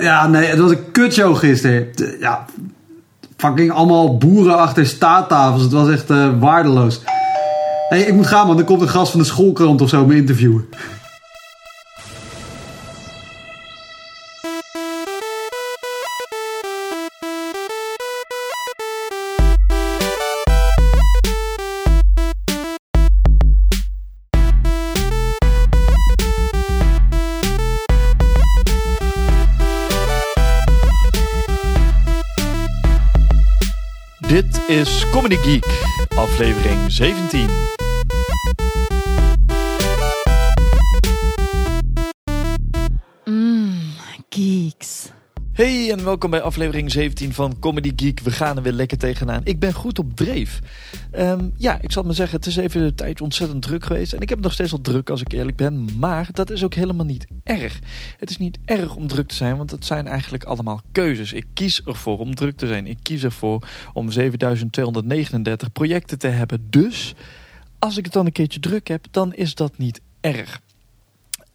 Ja, nee, het was een kutshow gisteren. Ja, fucking allemaal boeren achter staattafels. Het was echt eh, waardeloos. hey, ik moet gaan, man. Er komt een gast van de schoolkrant of zo me interviewen. Is Comedy Geek, aflevering 17. Hey en welkom bij aflevering 17 van Comedy Geek. We gaan er weer lekker tegenaan. Ik ben goed op dreef. Ehm, ja, ik zal maar zeggen, het is even de tijd ontzettend druk geweest. En ik heb nog steeds al druk als ik eerlijk ben. Maar dat is ook helemaal niet erg. Het is niet erg om druk te zijn, want het zijn eigenlijk allemaal keuzes. Ik kies ervoor om druk te zijn. Ik kies ervoor om 7239 projecten te hebben. Dus als ik het dan een keertje druk heb, dan is dat niet erg.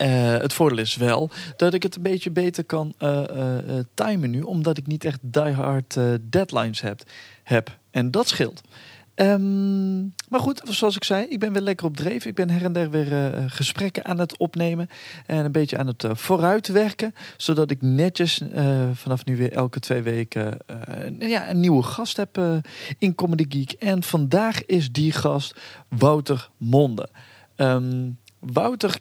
Eh, het voordeel is wel dat ik het een beetje beter kan eh, eh, timen nu, omdat ik niet echt die-hard eh, deadlines heb, heb. En dat scheelt. Ehm, maar goed, zoals ik zei, ik ben weer lekker op dreef. Ik ben her en der weer gesprekken aan het opnemen en een beetje aan het eh, vooruitwerken, zodat ik netjes vanaf nu weer elke twee weken ja, een nieuwe gast heb in Comedy Geek. En vandaag is die gast Wouter Monde. Ehm, Wouter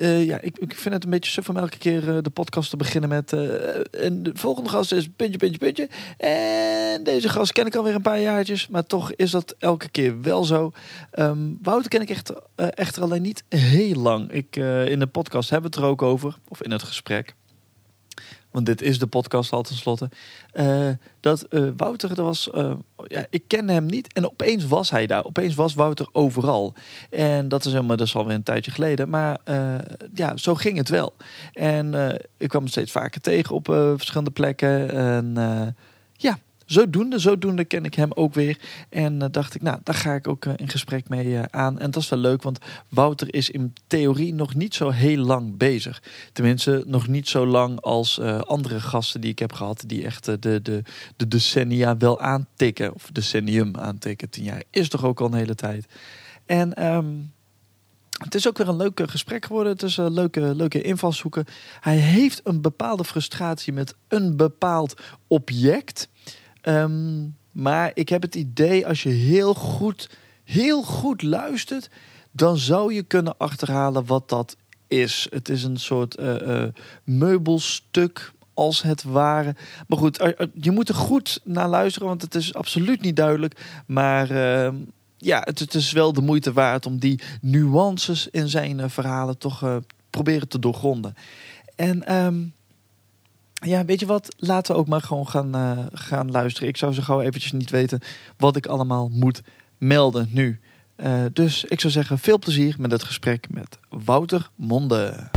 eh, ja, ik, ik vind het een beetje suf om elke keer eh, de podcast te beginnen met... eh, en de volgende gast is puntje, puntje, puntje. En deze gast ken ik alweer een paar jaartjes. Maar toch is dat elke keer wel zo. Ehm, Wouter ken ik echt, echter alleen niet heel lang. Ik, in de podcast hebben we het er ook over. Of in het gesprek. Want dit is de podcast al tenslotte. eh dat eh, Wouter, dat was, eh, ja, ik kende hem niet. En opeens was hij daar. Opeens was Wouter overal. En dat is, helemaal, dat is alweer een tijdje geleden. Maar ja, zo ging het wel. En ik kwam hem steeds vaker tegen op verschillende plekken. En ja, zodoende, zodoende ken ik hem ook weer. En eh, dacht ik, nou, daar ga ik ook eh, in gesprek mee eh, aan. En dat is wel leuk, want Wouter is in theorie nog niet zo heel lang bezig. Tenminste, nog niet zo lang als eh, andere gasten die ik heb gehad... die echt eh, de, de, de decennia wel aantikken. Of decennium aantikken. Tien jaar is toch ook al een hele tijd. En... ehm, het is ook weer een leuk eh, gesprek geworden. Het is een leuke, leuke invalshoeken. Hij heeft een bepaalde frustratie met een bepaald object. Ehm, maar ik heb het idee, als je heel goed, heel goed luistert, dan zou je kunnen achterhalen wat dat is. Het is een soort eh, eh, meubelstuk, als het ware. Maar goed, eh, je moet er goed naar luisteren, want het is absoluut niet duidelijk. Maar ehm, ja, het, het is wel de moeite waard om die nuances in zijn verhalen toch proberen te doorgronden. En ehm, ja, weet je wat? Laten we ook maar gewoon gaan, eh, gaan luisteren. Ik zou zo gauw eventjes niet weten wat ik allemaal moet melden nu. Eh, dus ik zou zeggen, veel plezier met het gesprek met Wouter Monde.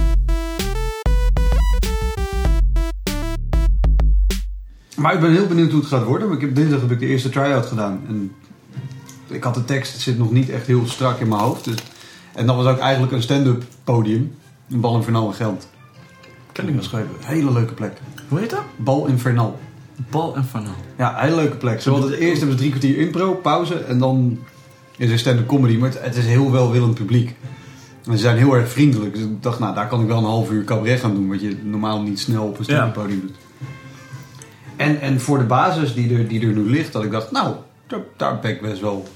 Maar ik ben heel benieuwd hoe het gaat worden. Ik heb dinsdag heb ik de eerste try-out gedaan. En ik had de tekst, het zit nog niet echt heel strak in mijn hoofd. Dus, en dat was ook eigenlijk een stand-up podium. Een Bal Infernal in Gent. Ken ik. Een hele leuke plek. Hoe heet dat? Bal Infernal. Bal Van Ja, een hele leuke plek. Zo het eerst hebben ze drie kwartier impro, pauze en dan is er stand-up comedy. Maar het, het is heel welwillend publiek. En ze zijn heel erg vriendelijk. Dus ik dacht, nou, daar kan ik wel een half uur cabaret gaan doen. Wat je normaal niet snel op een stand-up podium doet. En, en voor de basis die er, die er nu ligt, dat ik dacht, nou, daar, daar ben ik best wel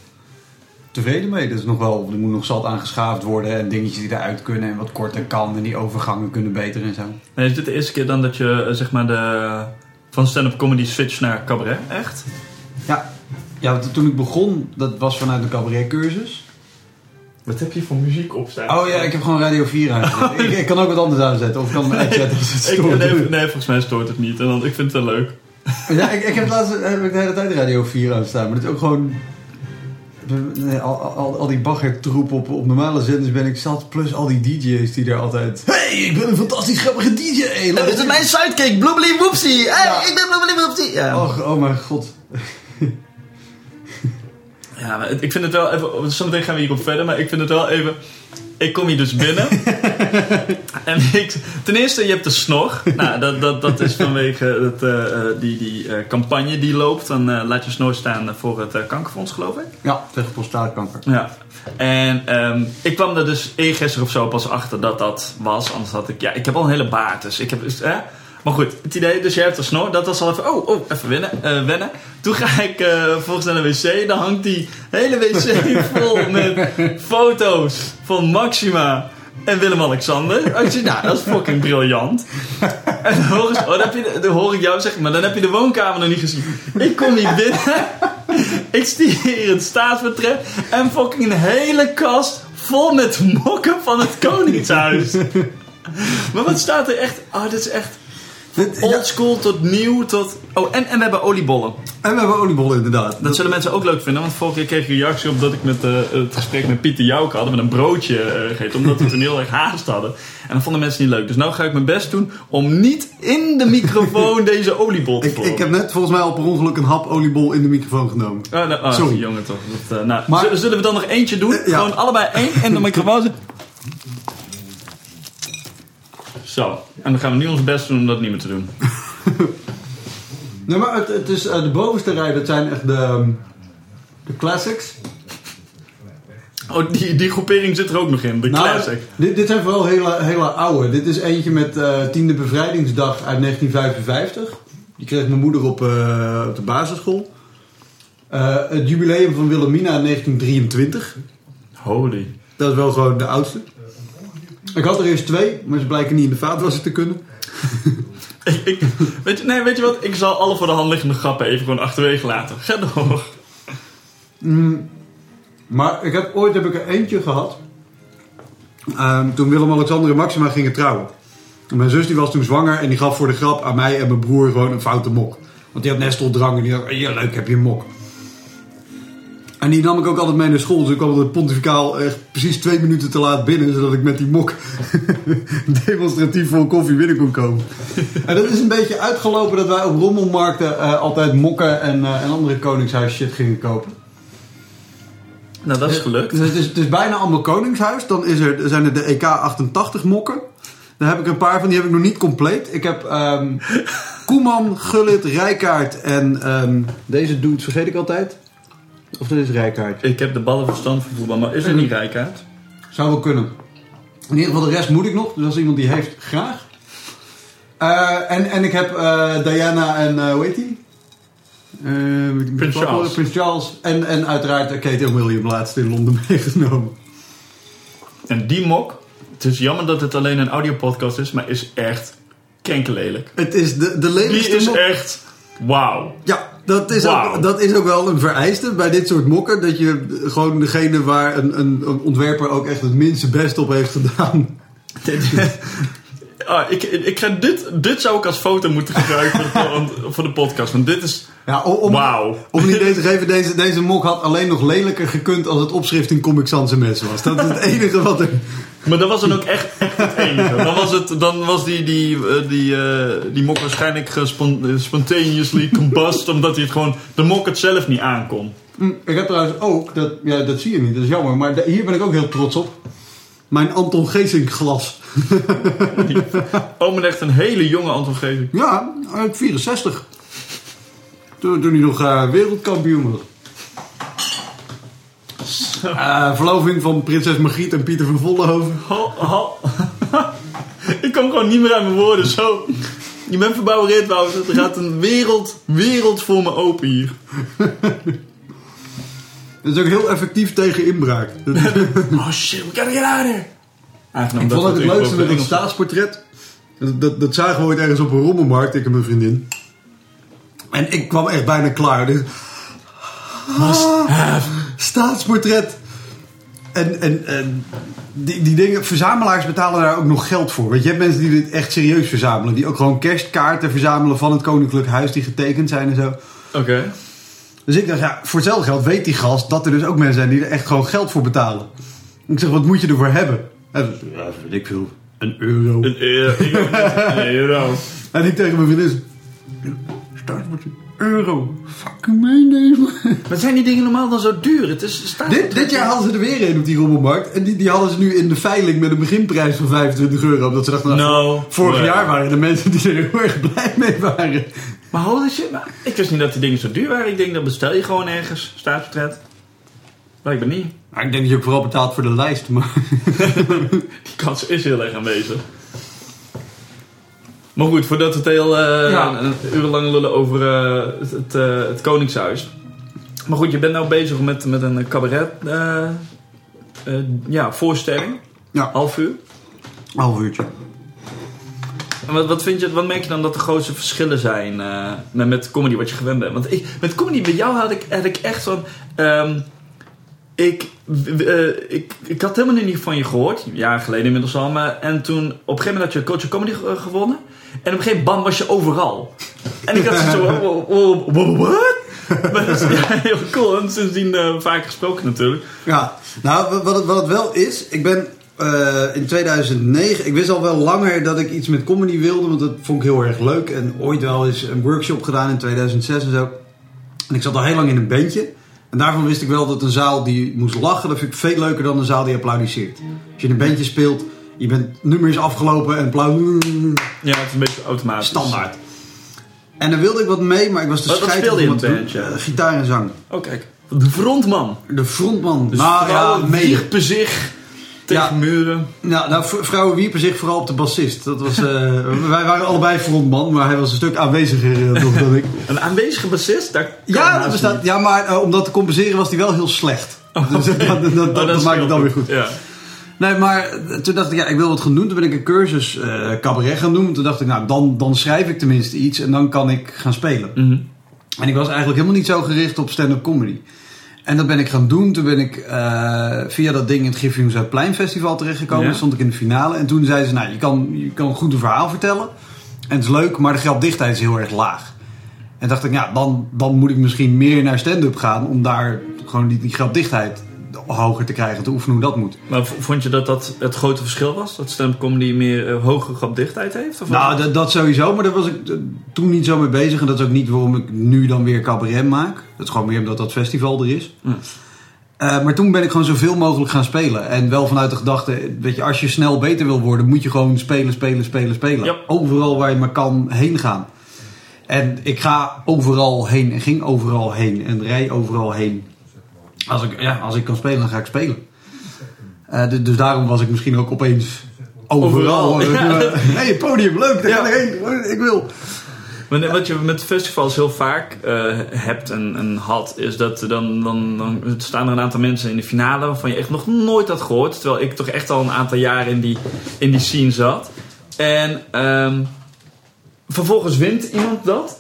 tevreden mee. Dat is nog wel, er moet nog zat aangeschaafd worden en dingetjes die eruit kunnen en wat korter kan en die overgangen kunnen beter en zo. En is dit de eerste keer dan dat je eh, zeg maar de, van stand-up comedy switch naar cabaret? Echt? Ja, ja want toen ik begon, dat was vanuit een cabaretcursus. Wat heb je voor muziek op staan? Oh ja, ik heb gewoon Radio 4 aangezet. ik, ik kan ook wat anders aanzetten. Of ik kan hem uitzetten als het Ik, stoort. nee, nee, volgens mij stoort het niet. En dan, ik vind het wel leuk. Ja, ik, ik heb laatst heb ik de hele tijd Radio 4 aanstaan. Maar het is ook gewoon... Al, al, al die baggertroep op, op normale zenders ben ik zat. Plus al die DJ's die daar altijd... Hey, ik ben een fantastisch grappige DJ. dit is mijn sidekick, Bloobly Woopsie. Hey, Ja. ik ben Bloobly Woopsie. Ja. Oh, oh mijn god. Ja, maar ik vind het wel even... Zometeen gaan we hierop verder. Maar ik vind het wel even... Ik kom hier dus binnen. en ik, ten eerste, je hebt de snor. Nou, dat, dat, dat is vanwege het, eh, eh, die, die eh, campagne die loopt. Dan laat je snor staan voor het kankerfonds, geloof ik. Ja, tegen prostaatkanker. Ja. En ehm, ik kwam er dus eergisteren of zo pas achter dat dat was. Anders had ik... Ja, ik heb al een hele baard, dus ik heb... Maar goed, het idee, dus je hebt een snor. Dat was al even... Oh, oh even wennen. eh, wennen. Toen ga ik eh volgens naar de wc. Dan hangt die hele wc vol met foto's van Maxima en Willem-Alexander. Zeg, nou, dat is fucking briljant. En dan hoor, ik, oh, dan, heb je, dan hoor ik jou zeggen, maar dan heb je de woonkamer nog niet gezien. Ik kom hier binnen. Ik stier hier het staatsvertrek. En fucking een hele kast vol met mokken van het Koningshuis. Maar wat staat er echt... Oh, dit is echt oldschool tot nieuw tot... Oh, en, en we hebben oliebollen. En we hebben oliebollen inderdaad. Dat zullen mensen ook leuk vinden, want vorige keer kreeg ik een reactie op dat ik met eh, het gesprek met Pieter Jouke hadden met een broodje eh, gegeten, omdat we toen heel erg haast hadden. En dat vonden mensen niet leuk. Dus nu ga ik mijn best doen om niet in de microfoon deze oliebol te Ik, ik heb net volgens mij al per ongeluk een hap oliebol in de microfoon genomen. Oh, nou, oh, Sorry. jongen toch. Dat, eh, nou, Maar- zullen- we dan nog eentje doen? Ja. Gewoon allebei één in de microfoon. Zo, en dan gaan we nu ons best doen om dat niet meer te doen. Nee, maar het, het is, eh, de bovenste rij, dat zijn echt de, ehm, de classics. Oh, die, die groepering zit er ook nog in, de Nou, classic. Dit, dit zijn vooral hele, hele oude. Dit is eentje met eh tiende bevrijdingsdag uit 1955. Die kreeg mijn moeder op, eh, op de basisschool. Het jubileum van Wilhelmina in 1923. Holy. Dat is wel gewoon de oudste. Ik had er eerst twee, maar ze blijken niet in de vaatwasser te kunnen. Ik, ik- weet, je, nee, weet je wat? Ik zal alle voor de hand liggende grappen even gewoon achterwege laten. Ga door. Maar ik heb, ooit heb ik er eentje gehad. Ehm, toen Willem-Alexander en Maxima gingen trouwen. En mijn zus die was toen zwanger en die gaf voor de grap aan mij en mijn broer gewoon een foute mok. Want die had nesteldrang en die dacht, ja leuk heb je een mok. En die nam ik ook altijd mee naar school. Dus ik kwam altijd pontificaal echt precies twee minuten te laat binnen. Zodat ik met die mok demonstratief voor een koffie binnen kon komen. en dat is een beetje uitgelopen dat wij op rommelmarkten eh, altijd mokken en, eh, en andere koningshuis shit gingen kopen. Nou, dat is gelukt. Dus het, is, het is bijna allemaal Koningshuis. Dan is er, zijn er de EK88 mokken. Daar heb ik een paar van, die heb ik nog niet compleet. Ik heb ehm Koeman, Gullit, Rijkaard en ehm, deze dudes vergeet ik altijd. Of dat is Rijkaard. Ik heb de ballenverstand van voetbal, maar is er niet Rijkaard? Zou wel kunnen. In ieder geval de rest moet ik nog. Dus als iemand die heeft, graag. Eh, en, en ik heb eh, Diana en uh, hoe heet die? Eh, Prins Charles. Prins Charles. En, en uiteraard Kate en William laatst in Londen meegenomen. En die mok, het is jammer dat het alleen een audiopodcast is, maar is echt kenkelelijk. Het is de, de Die lelijkste is mok. echt wauw. Ja, dat is, ook, dat is ook wel een vereiste bij dit soort mokken. Dat je gewoon degene waar een, een, een ontwerper ook echt het minste best op heeft gedaan. Ah, ik, ik ga dit, dit zou ik als foto moeten gebruiken voor, voor de podcast, want dit is Ja, om, om, wauw. om een idee te geven, deze, deze mok had alleen nog lelijker gekund als het opschrift in Comic Sans MS was. Dat is het enige wat er... Maar dat was dan ook echt, echt het enige. Dan was, het, dan was die, die, eh, die, eh, die mok waarschijnlijk spontaneously combust, omdat hij het gewoon, de mok het zelf niet aankon. Hm, Ik heb trouwens ook, dat, ja, dat zie je niet, dat is jammer. Maar hier ben ik ook heel trots op. Mijn Anton Geesink glas. Oh, met echt een hele jonge Anton Geesink. Ja, uit 64. Toen, toen hij nog eh, wereldkampioen was. Eh, verloving van prinses Margriet en Pieter van Vollenhoven. Ho, ho. ik kom gewoon niet meer uit mijn woorden. Zo. Je bent verbouwereerd, Wouter. Er gaat een wereld, wereld voor me open hier. Dat is ook heel effectief tegen inbraak. Oh shit, we gotta get out of ik vond we het leukste met het Engels- staatsportret. Dat, dat, dat zagen we ooit ergens op een rommelmarkt, ik en mijn vriendin. En ik kwam echt bijna klaar. Dus, Ah, staatsportret. En, en, en die, die dingen, verzamelaars betalen daar ook nog geld voor. Want je hebt mensen die dit echt serieus verzamelen. Die ook gewoon kerstkaarten verzamelen van het Koninklijk Huis die getekend zijn en zo. Oké. Dus ik dacht, ja, voor hetzelfde geld weet die gast dat er dus ook mensen zijn die er echt gewoon geld voor betalen. Ik zeg, wat moet je ervoor hebben? En, ja, weet ik veel. Een euro. Een euro. Wou net- Een euro. En ik tegen mijn vriendin, staatsportret. Euro. Fucking mijn deze. Maar zijn die dingen normaal dan zo duur? Het is, staat Dit, dit jaar hadden ze er weer een op die rommelmarkt. En die, die hadden ze nu in de veiling met een beginprijs van 25 euro. Omdat ze dachten, nou, No vorig jaar waren er mensen die er heel erg blij mee waren. Maar holy shit, maar ik wist niet dat die dingen zo duur waren. Ik denk, dat bestel je gewoon ergens, staatsportret. Blijkbaar niet. Maar ik denk dat je ook vooral betaalt voor de lijst. Maar Die kans is heel erg aanwezig. Maar goed, voordat we het heel eh Ja. een uur lang lullen over eh, het, het, eh, het Koningshuis. Maar goed, je bent nou bezig met, met een cabaret eh, eh, ja, voorstelling. ja, Half uur. half uurtje. En wat, wat, vind je, wat merk je dan dat de grootste verschillen zijn eh, met, met comedy wat je gewend bent? Want ik, met comedy bij jou had ik, had ik echt van... ehm, ik, eh, ik, ik had helemaal niet van je gehoord, jaren geleden inmiddels al. Maar, en toen, op een gegeven moment had je Coach Comedy ge- gewonnen. En op een gegeven moment, bam, was je overal. En ik had zo, what? Maar dat is heel cool. En sindsdien eh vaak gesproken natuurlijk. Ja, nou, wa- wat het, wat het wel is, ik ben eh, in 2009, ik wist al wel langer dat ik iets met comedy wilde, want dat vond ik heel erg leuk. En ooit wel eens een workshop gedaan in 2006 en zo. En ik zat al heel lang in een bandje. En daarvan wist ik wel dat een zaal die moest lachen, dat vind ik veel leuker dan een zaal die applaudisseert. Als je in een bandje speelt, je bent nummer is afgelopen en applaus Ja, het is een beetje automatisch. standaard. En daar wilde ik wat mee, maar ik was te Wat- wat scheiterig speelde je in het? Eh, gitaar en zang. Oh, kijk. De frontman. De frontman. Dus nou ja, vrouwen mede. wierpen zich tegen Ja. muren. Nou, nou, vrouwen wierpen zich vooral op de bassist. Dat was, eh, wij waren allebei frontman, maar hij was een stuk aanweziger nog dan ik. Een aanwezige bassist? Daar Ja, dat bestaat, ja maar eh, om dat te compenseren was hij wel heel slecht. Dus dat, dat, dat, Oh, dat is maakt het dan weer goed. Ja. Nee, maar toen dacht ik, ja, ik wil wat gaan doen. Toen ben ik een cursus eh, cabaret gaan doen. Toen dacht ik, nou, dan, dan schrijf ik tenminste iets en dan kan ik gaan spelen. Mhm. En ik was eigenlijk helemaal niet zo gericht op stand-up comedy. En dat ben ik gaan doen. Toen ben ik eh, via dat ding in het Griffioen Zuidplein Festival terechtgekomen. Ja. Toen stond ik in de finale. En toen zeiden ze, nou, je kan, je kan goed een verhaal vertellen. En het is leuk, maar de gelddichtheid is heel erg laag. En dacht ik, ja, dan, dan moet ik misschien meer naar stand-up gaan. Om daar gewoon die, die gelddichtheid hoger te krijgen. Te oefenen hoe dat moet. Maar vond je dat dat het grote verschil was? Dat stand-up comedy meer eh, hogere grapdichtheid heeft? Of Nou, dat, dat sowieso, maar daar was ik toen niet zo mee bezig. En dat is ook niet waarom ik nu dan weer cabaret maak. Dat is gewoon meer omdat dat festival er is. Ja. Eh, maar toen ben ik gewoon zoveel mogelijk gaan spelen. En wel vanuit de gedachte, weet je, als je snel beter wil worden, moet je gewoon spelen, spelen, spelen, spelen. Overal waar je maar kan heen gaan. En ik ga overal heen en ging overal heen en rij overal heen. Als ik, ja, als ik kan spelen, dan ga ik spelen. Eh, dus, dus daarom was ik misschien ook opeens overal. Overal, ja. Hey, het podium, leuk, daar Ja. ga ik heen. Ik wil. Wat je met festivals heel vaak eh, hebt en, en had, is dat er dan, dan, dan staan er een aantal mensen in de finale waarvan je echt nog nooit had gehoord. Terwijl ik toch echt al een aantal jaren in die, in die scene zat. En ehm, vervolgens wint iemand dat.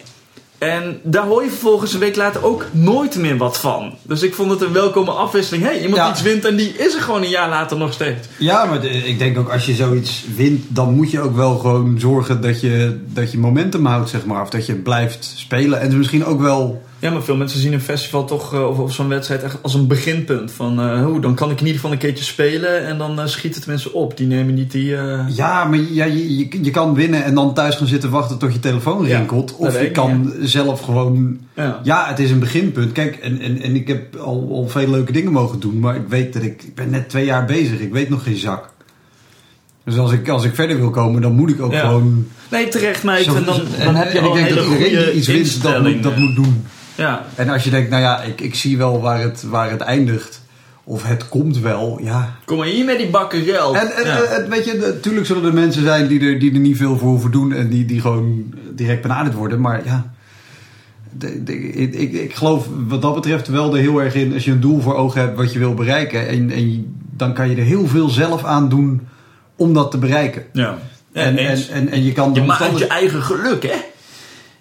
En daar hoor je vervolgens een week later ook nooit meer wat van. Dus ik vond het een welkome afwisseling. Hé, hey, iemand Ja. iets wint en die is er gewoon een jaar later nog steeds. Ja, maar de- ik denk ook als je zoiets wint, dan moet je ook wel gewoon zorgen dat je, dat je momentum houdt, zeg maar. Of dat je blijft spelen. En misschien ook wel. Ja, maar veel mensen zien een festival toch, eh, of, of zo'n wedstrijd echt als een beginpunt. Van, oh, dan kan ik in ieder geval een keertje spelen en dan eh, schieten de mensen op. Die nemen niet die... Ja, maar ja, je, je, je kan winnen en dan thuis gaan zitten wachten tot je telefoon rinkelt. Of je kan zelf gewoon. ja. Ja, het is een beginpunt. Kijk, en, en, en ik heb al, al veel leuke dingen mogen doen. Maar ik weet dat ik. Ik ben net twee jaar bezig. Ik weet nog geen zak. Dus als ik, als ik verder wil komen, dan moet ik ook gewoon. Nee, terecht, ik zo- vind dan, en- dan heb je en al ik een denk hele dat iedereen goede die iets wint, dat moet, dat moet doen. Ja, En als je denkt, nou ja, ik, ik zie wel waar het, waar het eindigt. Of het komt wel, ja. kom maar hier met die bakken geld. En, en Ja. eh, weet je, natuurlijk zullen er mensen zijn die er, die er niet veel voor hoeven doen. En die, die gewoon direct benaderd worden. Maar ja, de, de- ik, ik, ik geloof wat dat betreft wel er heel erg in. Als je een doel voor ogen hebt wat je wil bereiken. En, en dan kan je er heel veel zelf aan doen om dat te bereiken. ja. En, en, eens. en, en je kan je maakt je eigen geluk, hè?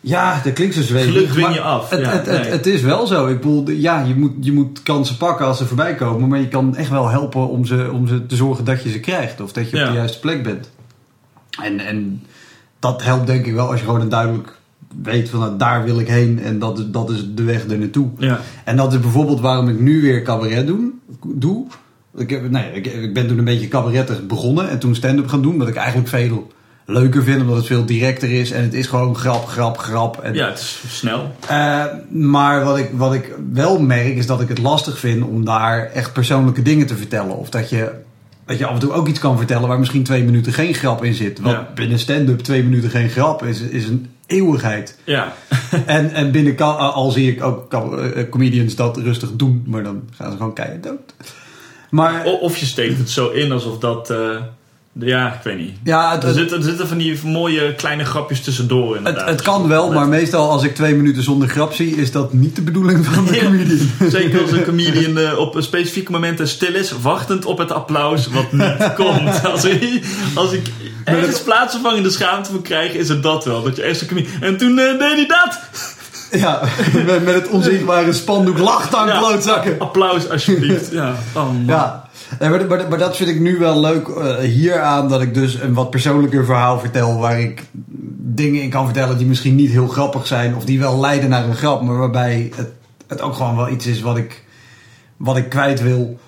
Ja, dat klinkt zo zweverig. Geluk dwing maar je af. Het, Ja, het, het, nee. het is wel zo. Ik bedoel, ja, je moet, je moet kansen pakken als ze voorbij komen. Maar je kan echt wel helpen om ze, om ze te zorgen dat je ze krijgt. Of dat je op de juiste plek bent. En, en dat helpt denk ik wel als je gewoon een duidelijk weet van nou, daar wil ik heen. En dat is, dat is de weg er naartoe. Ja. En dat is bijvoorbeeld waarom ik nu weer cabaret doen, doe. Ik, heb, nee, ik, ik ben toen een beetje cabarettig begonnen en toen stand-up gaan doen. Wat ik eigenlijk veel leuker vind, omdat het veel directer is. En het is gewoon grap, grap, grap. En, Ja, het is snel. Eh, maar wat ik, wat ik wel merk is dat ik het lastig vind om daar echt persoonlijke dingen te vertellen. Of dat je, dat je af en toe ook iets kan vertellen waar misschien twee minuten geen grap in zit. Want Ja. binnen stand-up twee minuten geen grap is, is een eeuwigheid. Ja. en, en binnen ka- al zie ik ook eh, comedians dat rustig doen, maar dan gaan ze gewoon keihard dood. Maar Of je steekt het zo in alsof dat... eh, ja, ik weet niet. ja, het, Er zitten, er zitten van die mooie kleine grapjes tussendoor het, inderdaad. het kan wel, maar meestal als ik twee minuten zonder grap zie, is dat niet de bedoeling van de Ja. comedian. Zeker als een comedian eh, op een specifieke momenten stil is, wachtend op het applaus wat niet komt. Als, ik- als ik ergens plaatsvervangende schaamte moet krijgen, is het dat wel. Dat je eerst een comedian... En toen eh, deed hij dat! Ja, met, met het onzichtbare spandoek lacht aan Ja. klootzakken. Applaus alsjeblieft. Ja, oh, man. Ja, Nee, maar, maar, maar dat vind ik nu wel leuk eh, hieraan. Dat ik dus een wat persoonlijker verhaal vertel. Waar ik dingen in kan vertellen die misschien niet heel grappig zijn. Of die wel leiden naar een grap. Maar waarbij het, het ook gewoon wel iets is wat ik, wat ik kwijt wil.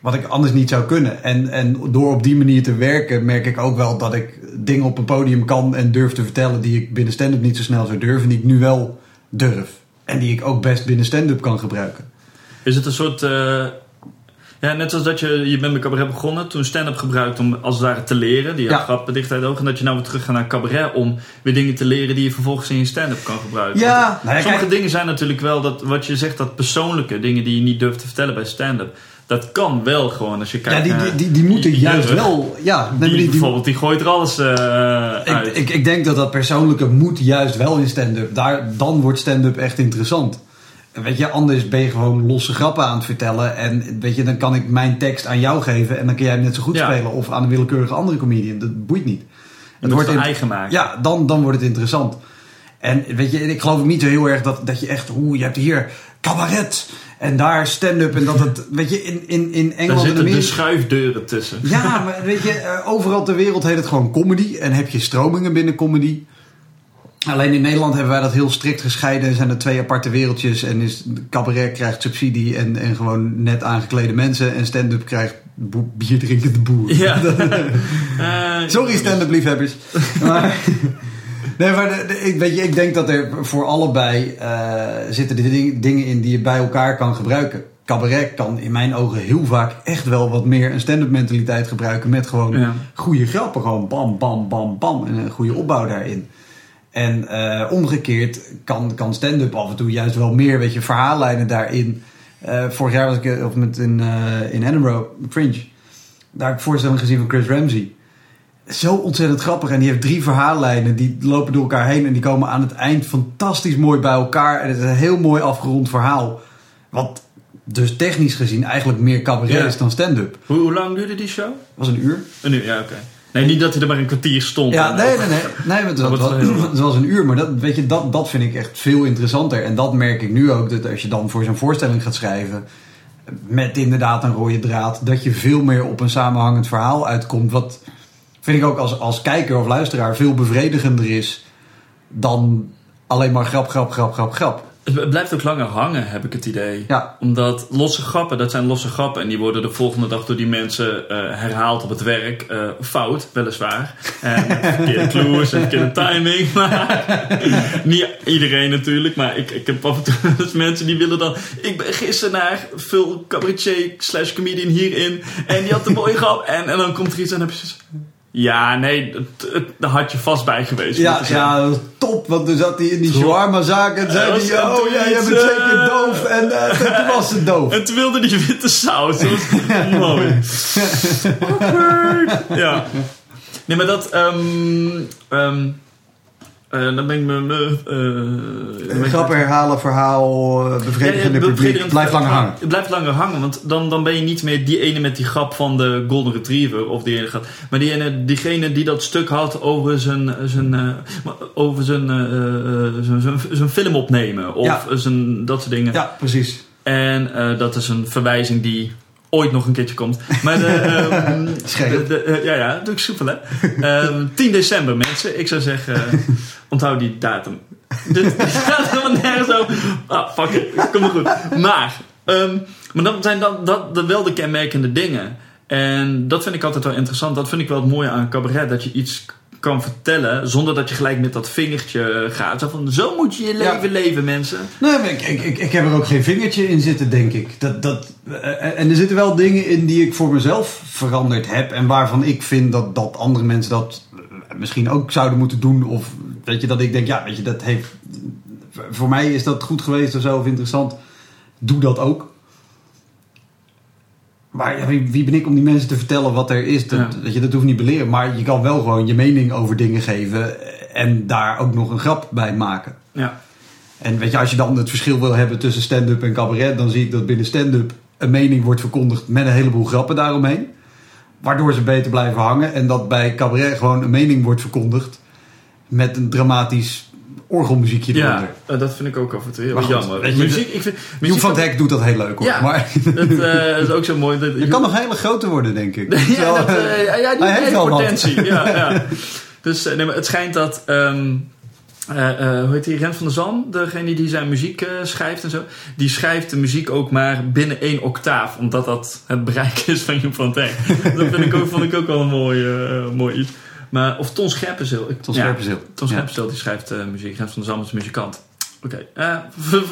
Wat ik anders niet zou kunnen. En, en door op die manier te werken merk ik ook wel dat ik dingen op een podium kan en durf te vertellen. Die ik binnen stand-up niet zo snel zou durven. En die ik nu wel durf. En die ik ook best binnen stand-up kan gebruiken. Is het een soort... eh, ja, net zoals dat je, je bent met cabaret begonnen, toen stand-up gebruikt om als het ware te leren. Die Ja. had grappen dicht uit de ogen. En dat je nou weer terug gaat naar cabaret om weer dingen te leren die je vervolgens in je stand-up kan gebruiken. Ja, nou ja, Sommige kijk- dingen zijn natuurlijk wel dat, wat je zegt, dat persoonlijke dingen die je niet durft te vertellen bij stand-up. Dat kan wel gewoon als je Ja, kijkt die, naar die, die, die moeten die juist wel. Ja, nee, Die, maar die, die- bijvoorbeeld, die gooit er alles eh, uit. ik, ik, ik denk dat dat persoonlijke moet juist wel in stand-up. Daar, dan wordt stand-up echt interessant. Weet je, anders ben je gewoon losse grappen aan het vertellen. En weet je, dan kan ik mijn tekst aan jou geven. En dan kun jij hem net zo goed Ja. spelen. Of aan een willekeurige andere comedian. Dat boeit niet. het wordt in- eigen maken. Ja, dan, dan wordt het interessant. En weet je, ik geloof niet zo heel erg dat, dat je echt... Oeh, je hebt hier cabaret. En daar stand-up. En dat het... Weet je, in, in, in Daar Engeland en zitten de Amerika... schuifdeuren tussen. Ja, maar weet je, eh, overal ter wereld heet het gewoon comedy. En heb je stromingen binnen comedy. Alleen in Nederland hebben wij dat heel strikt gescheiden. Zijn er twee aparte wereldjes. En is cabaret krijgt subsidie en, en gewoon net aangeklede mensen. En stand-up krijgt bier drinkende boeren. Ja. Eh, Sorry stand-up liefhebbers. maar, nee, maar de- de- ik, weet je, ik denk dat er voor allebei eh, zitten de ding- dingen in die je bij elkaar kan gebruiken. Cabaret kan in mijn ogen heel vaak echt wel wat meer een stand-up mentaliteit gebruiken. Met gewoon Ja. goede grappen. Gewoon bam, bam, bam, bam. En een goede opbouw daarin. En eh, omgekeerd kan, kan stand-up af en toe juist wel meer, weet je, verhaallijnen daarin. Eh, vorig jaar was ik eh, of met in, eh, in Edinburgh, Fringe. Daar heb ik voorstelling gezien van Chris Ramsey. Zo ontzettend grappig. En die heeft drie verhaallijnen. Die lopen door elkaar heen. En die komen aan het eind fantastisch mooi bij elkaar. En het is een heel mooi afgerond verhaal. Wat dus technisch gezien eigenlijk meer cabaret Ja. is dan stand-up. hoe, hoe lang duurde die show? was een uur. Een uur, ja, oké. Nee, niet dat hij er maar een kwartier stond. Ja, nee, nee, nee. nee was, het was een uur. Maar dat, weet je, dat, dat vind ik echt veel interessanter. En dat merk ik nu ook. Dat als je dan voor zo'n voorstelling gaat schrijven. Met inderdaad een rode draad. Dat je veel meer op een samenhangend verhaal uitkomt. Wat vind ik ook als, als kijker of luisteraar veel bevredigender is. Dan alleen maar grap, grap, grap, grap, grap. Het blijft ook langer hangen, heb ik het idee. Ja. Omdat losse grappen, dat zijn losse grappen. En die worden de volgende dag door die mensen eh, herhaald op het werk. Eh, fout, weliswaar. En met verkeerde clues en verkeerde timing. Maar niet iedereen natuurlijk. Maar ik, ik heb af en toe dus mensen die willen dan... Ik ben gisteren naar Phil Cabaretier slash comedian hierin. En die had een mooie grap. En, en dan komt er iets en dan heb je zoiets- Ja, nee, het- het- daar had je vast bij geweest. Ja, ja, dat was top. Want toen zat hij in die shawarma-zaak en zei Ja, hij... Oh ja, jij bent zeker eh, doof. En eh, toen was ze doof. En toen wilde die witte saus. Dat was mooi. Ja. Nee, maar dat... ehm eh, dan ben ik me... eh, Grappen herhalen, verhaal, eh, bevredigende ja, publiek. Blijft langer hangen. Het blijft langer hangen, want dan, dan ben je niet meer die ene met die grap van de Golden Retriever. Of die ene grap. Maar die ene, diegene die dat stuk had over zijn, zijn, over zijn, zijn, zijn, zijn film opnemen. Of Ja. zijn, dat soort dingen. Ja, precies. En dat is een verwijzing die ooit nog een keertje komt. Maar de, ehm, Scherp. de, de- eh, ja, ja, ik soepel, hè. Ehm, 10 december, mensen. Ik zou zeggen, onthoud die datum. Dit gaat helemaal nergens over. Ah, fuck it. Kom maar goed. Maar, ehm, maar dat zijn dan, dat, dat wel de kenmerkende dingen. En dat vind ik altijd wel interessant. Dat vind ik wel het mooie aan cabaret. Dat je iets kan vertellen zonder dat je gelijk met dat vingertje gaat. Zo van, zo moet je je Ja. leven leven, mensen. Nee, maar ik, ik, ik, ik heb er ook geen vingertje in zitten, denk ik. Dat, dat, eh, en er zitten wel dingen in die ik voor mezelf veranderd heb. En waarvan ik vind dat, dat andere mensen dat eh, misschien ook zouden moeten doen. Of weet je, dat ik denk, ja, weet je, dat heeft. Voor mij is dat goed geweest of zo, of interessant. Doe dat ook. Maar ja, wie, wie ben ik om die mensen te vertellen wat er is? Dat, Ja. weet je, dat hoeft niet beleren. Maar je kan wel gewoon je mening over dingen geven. En daar ook nog een grap bij maken. Ja. En weet je, als je dan het verschil wil hebben tussen stand-up en cabaret, dan zie ik dat binnen stand-up een mening wordt verkondigd met een heleboel grappen daaromheen. Waardoor ze beter blijven hangen. En dat bij cabaret gewoon een mening wordt verkondigd met een dramatisch orgelmuziekje Ja, eronder. eh, dat vind ik ook af en toe heel goed, jammer. je, muziek, ik vind, Joep van het Hek doet dat heel leuk hoor. Ja. Maar dat eh, is ook zo mooi. Dat, je kan nog hele grote worden, denk ik. ja, dat, eh, ja, ja, die hij heeft wel potentie. Ja, ja. Dus nee, maar het schijnt dat... eh, hoe heet die? Rent van der Zalm, degene die zijn muziek schrijft en zo. Die schrijft de muziek ook maar binnen één octaaf. Omdat dat het bereik is van Joep van dat vind ik ook, vond ik ook wel een mooi, mooi iets. Maar, of Ton Scherpenzeel. Ton Scherpenzeel. Ton. Scherpenzeel die schrijft eh, muziek. Rent van Zalm is muzikant. Oké. eh,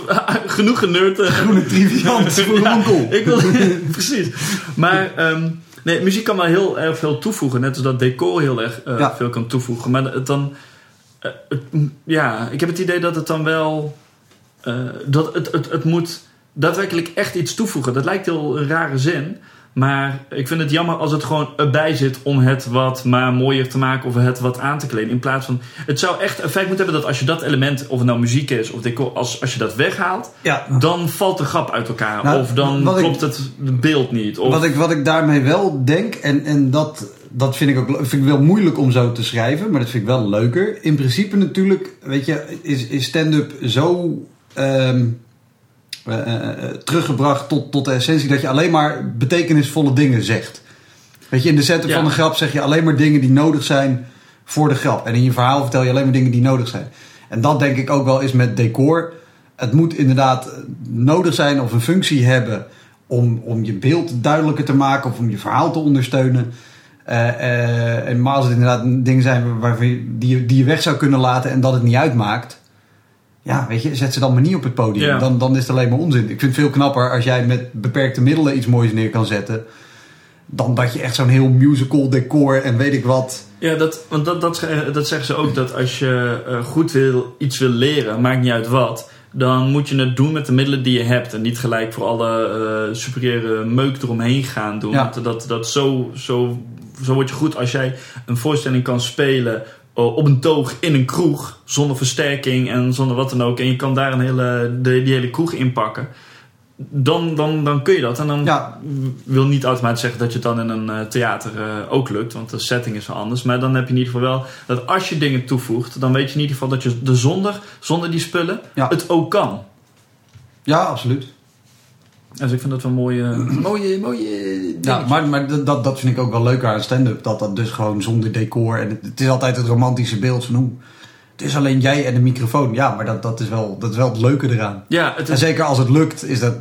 genoeg generd. eh. Groene triviant voor Ja, onkel. Ik wil, precies. Maar ehm, nee, muziek kan wel heel erg veel toevoegen. Net als dat decor heel erg Ja. veel kan toevoegen. Maar het dan... het- ja, ik heb het idee dat het dan wel... dat het, het, het moet daadwerkelijk echt iets toevoegen. Dat lijkt heel een rare zin. Maar ik vind het jammer als het gewoon erbij zit om het wat maar mooier te maken of het wat aan te kleden. In plaats van. Het zou echt effect moeten hebben dat als je dat element, of het nou muziek is of decor, als, als je dat weghaalt, Ja, dan valt de grap uit elkaar. Nou, of dan ik- klopt het beeld niet. Of, Wat ik, wat ik daarmee wel denk, en, en dat, dat vind ik ook vind ik wel moeilijk om zo te schrijven, maar dat vind ik wel leuker. In principe natuurlijk, weet je, is, is stand-up zo ehm, eh, eh, teruggebracht tot, tot de essentie dat je alleen maar betekenisvolle dingen zegt. Weet je, in de Ja. van een grap zeg je alleen maar dingen die nodig zijn voor de grap. En in je verhaal vertel je alleen maar dingen die nodig zijn. En dat denk ik ook wel is met decor. Het moet inderdaad eh, nodig zijn of een functie hebben om, om je beeld duidelijker te maken of om je verhaal te ondersteunen. Eh, eh, en maar als het inderdaad dingen zijn waarvan je, die, je, die je weg zou kunnen laten en dat het niet uitmaakt. Ja, weet je, zet ze dan maar niet op het podium. Ja. Dan, dan is het alleen maar onzin. Ik vind het veel knapper als jij met beperkte middelen iets moois neer kan zetten. Dan dat je echt zo'n heel musical decor en weet ik wat. Ja, dat, want dat, dat, dat zeggen ze ook. Dat als je eh, goed wil, iets wil leren, maakt niet uit wat. Dan moet je het doen met de middelen die je hebt. En niet gelijk voor alle eh superieure meuk eromheen gaan doen. Ja. Want Dat, dat zo, zo, zo word je goed als jij een voorstelling kan spelen op een toog in een kroeg. Zonder versterking en zonder wat dan ook. En je kan daar een hele, de, die hele kroeg inpakken. Dan, dan, dan kun je dat. En dan Ja. wil niet automatisch zeggen dat je het dan in een eh, theater eh, ook lukt. Want de setting is wel anders. Maar dan heb je in ieder geval wel dat als je dingen toevoegt. Dan weet je in ieder geval dat je er zonder, zonder die spullen Ja. het ook kan. Ja, absoluut. Dus ik vind dat wel een mooie, mooie, mooie Ja, maar, maar dat- dat, dat vind ik ook wel leuker aan stand-up. Dat dat dus gewoon zonder decor. En het, het is altijd het romantische beeld van hoe. Het is alleen jij en de microfoon. Ja, maar dat, dat, is, wel, dat is wel het leuke eraan. Ja, het En zeker als het lukt, is dat,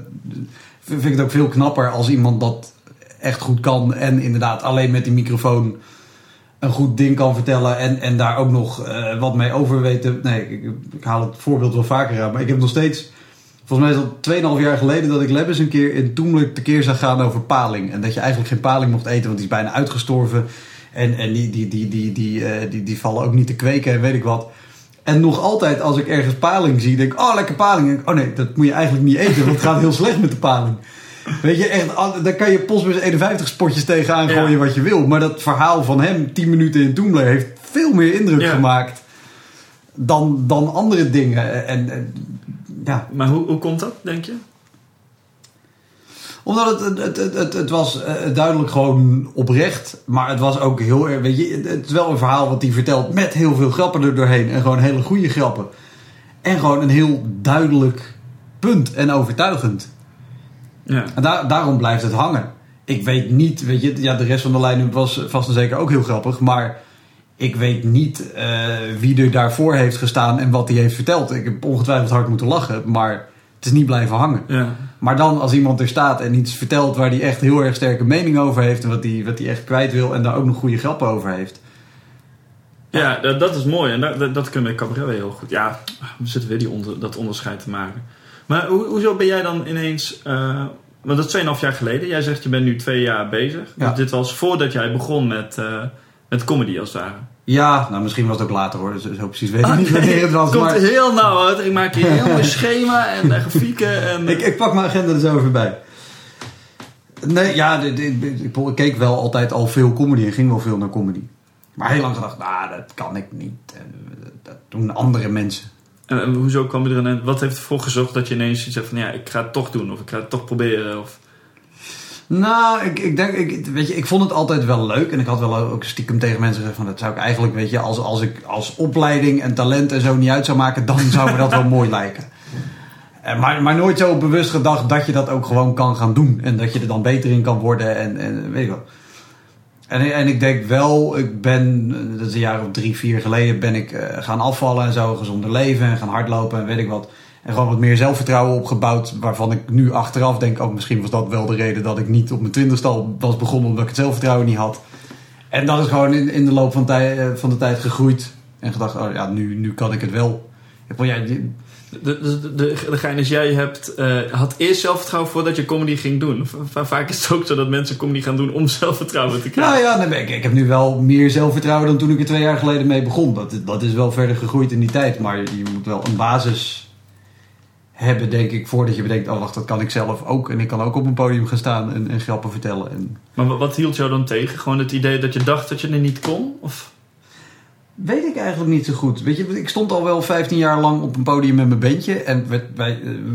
vind ik het ook veel knapper als iemand dat echt goed kan. En inderdaad alleen met die microfoon een goed ding kan vertellen. En, en daar ook nog eh, wat mee over weten. Nee, ik, ik haal het voorbeeld wel vaker aan. Maar ik heb nog steeds... Volgens mij is dat 2,5 jaar geleden dat ik Lebbes een keer in Toemler tekeer zag gaan over paling. En dat je eigenlijk geen paling mocht eten, want die is bijna uitgestorven. En, en die, die, die, die, die, eh, die, die vallen ook niet te kweken en weet ik wat. En nog altijd als ik ergens paling zie, denk ik, oh lekker paling. En ik, oh nee, dat moet je eigenlijk niet eten, want het gaat heel slecht met de paling. Weet je, echt, daar kan je postbus 51 spotjes tegenaan Ja. gooien wat je wil. Maar dat verhaal van hem, 10 minuten in Toemler, heeft veel meer indruk Ja. gemaakt dan, dan andere dingen. En, en ja, maar hoe, hoe komt dat, denk je? omdat het, het, het, het, het was eh, duidelijk gewoon oprecht. Maar het was ook heel erg. Weet je, het is wel een verhaal wat hij vertelt met heel veel grappen er doorheen. En gewoon hele goede grappen. En gewoon een heel duidelijk punt en overtuigend. Ja. En daar, daarom blijft het hangen. Ik weet niet, weet je, ja, de rest van de lijn was vast en zeker ook heel grappig. Maar ik weet niet eh, wie er daarvoor heeft gestaan en wat hij heeft verteld. Ik heb ongetwijfeld hard moeten lachen, maar het is niet blijven hangen. Ja. Maar dan als iemand er staat en iets vertelt waar hij echt heel erg sterke mening over heeft. En wat hij, wat hij echt kwijt wil en daar ook nog goede grappen over heeft. Ja, dat, dat is mooi. En dat, dat, dat kunnen we cabaret weer heel goed. Ja, we zitten weer die onder, dat onderscheid te maken. Maar hoe, hoezo ben jij dan ineens... eh, want dat is 2,5 jaar geleden. Jij zegt je bent nu twee jaar bezig. Ja. Dus dit was voordat jij begon met, eh, met comedy als het ware. Ja, nou misschien was het ook later hoor. Dus zo precies weet ik Ah, niet nee, wanneer het was. komt Maar heel nauw uit. Ik maak hier een heel mooi schema en eh, grafieken. En, ik, ik pak mijn agenda er zo even bij. Nee, ja, dit- dit- dit- ik, ik keek wel altijd al veel comedy en ging wel veel naar comedy. Maar heel lang gedacht, nou, dat kan ik niet. En, eh, Dat doen andere mensen. en, en hoezo kwam je erin? Wat heeft ervoor gezorgd dat je ineens iets zegt van... Ja, ik ga het toch doen. Of ik ga het toch proberen. Of... Nou, ik, ik denk, ik, weet je, ik vond het altijd wel leuk. En ik had wel ook stiekem tegen mensen gezegd van, dat zou ik eigenlijk, weet je, als, als ik als opleiding en talent en zo niet uit zou maken, dan zou me dat wel mooi lijken. Eh, Maar, maar nooit zo bewust gedacht dat je dat ook gewoon kan gaan doen. En dat je er dan beter in kan worden en, en weet je wel. En, en ik denk wel, ik ben, dat is een jaar of drie, vier geleden, ben ik eh, gaan afvallen en zo, gezonder leven en gaan hardlopen en weet ik wat. En gewoon wat meer zelfvertrouwen opgebouwd, waarvan ik nu achteraf denk, ook misschien was dat wel de reden dat ik niet op mijn twintigste al was begonnen, omdat ik het zelfvertrouwen niet had. En dat is gewoon in, in de loop van, tij, eh, van de tijd gegroeid. En gedacht, oh ja, nu, nu kan ik het wel. Ja, De, de, de, de, gein is, jij hebt, eh, had eerst zelfvertrouwen voordat je comedy ging doen. Va- Vaak is het ook zo dat mensen comedy gaan doen om zelfvertrouwen te krijgen. Nou ja, nee, ik, ik heb nu wel meer zelfvertrouwen dan toen ik er twee jaar geleden mee begon. Dat, dat is wel verder gegroeid in die tijd. Maar je moet wel een basis hebben, denk ik, voordat je bedenkt... oh, wacht, dat kan ik zelf ook. En ik kan ook op een podium gaan staan en, en grappen vertellen. En... Maar wat, wat hield jou dan tegen? Gewoon het idee dat je dacht dat je er niet kon? Of? Weet ik eigenlijk niet zo goed. Weet je, ik stond al wel 15 jaar lang op een podium met mijn bandje. En wij, eh,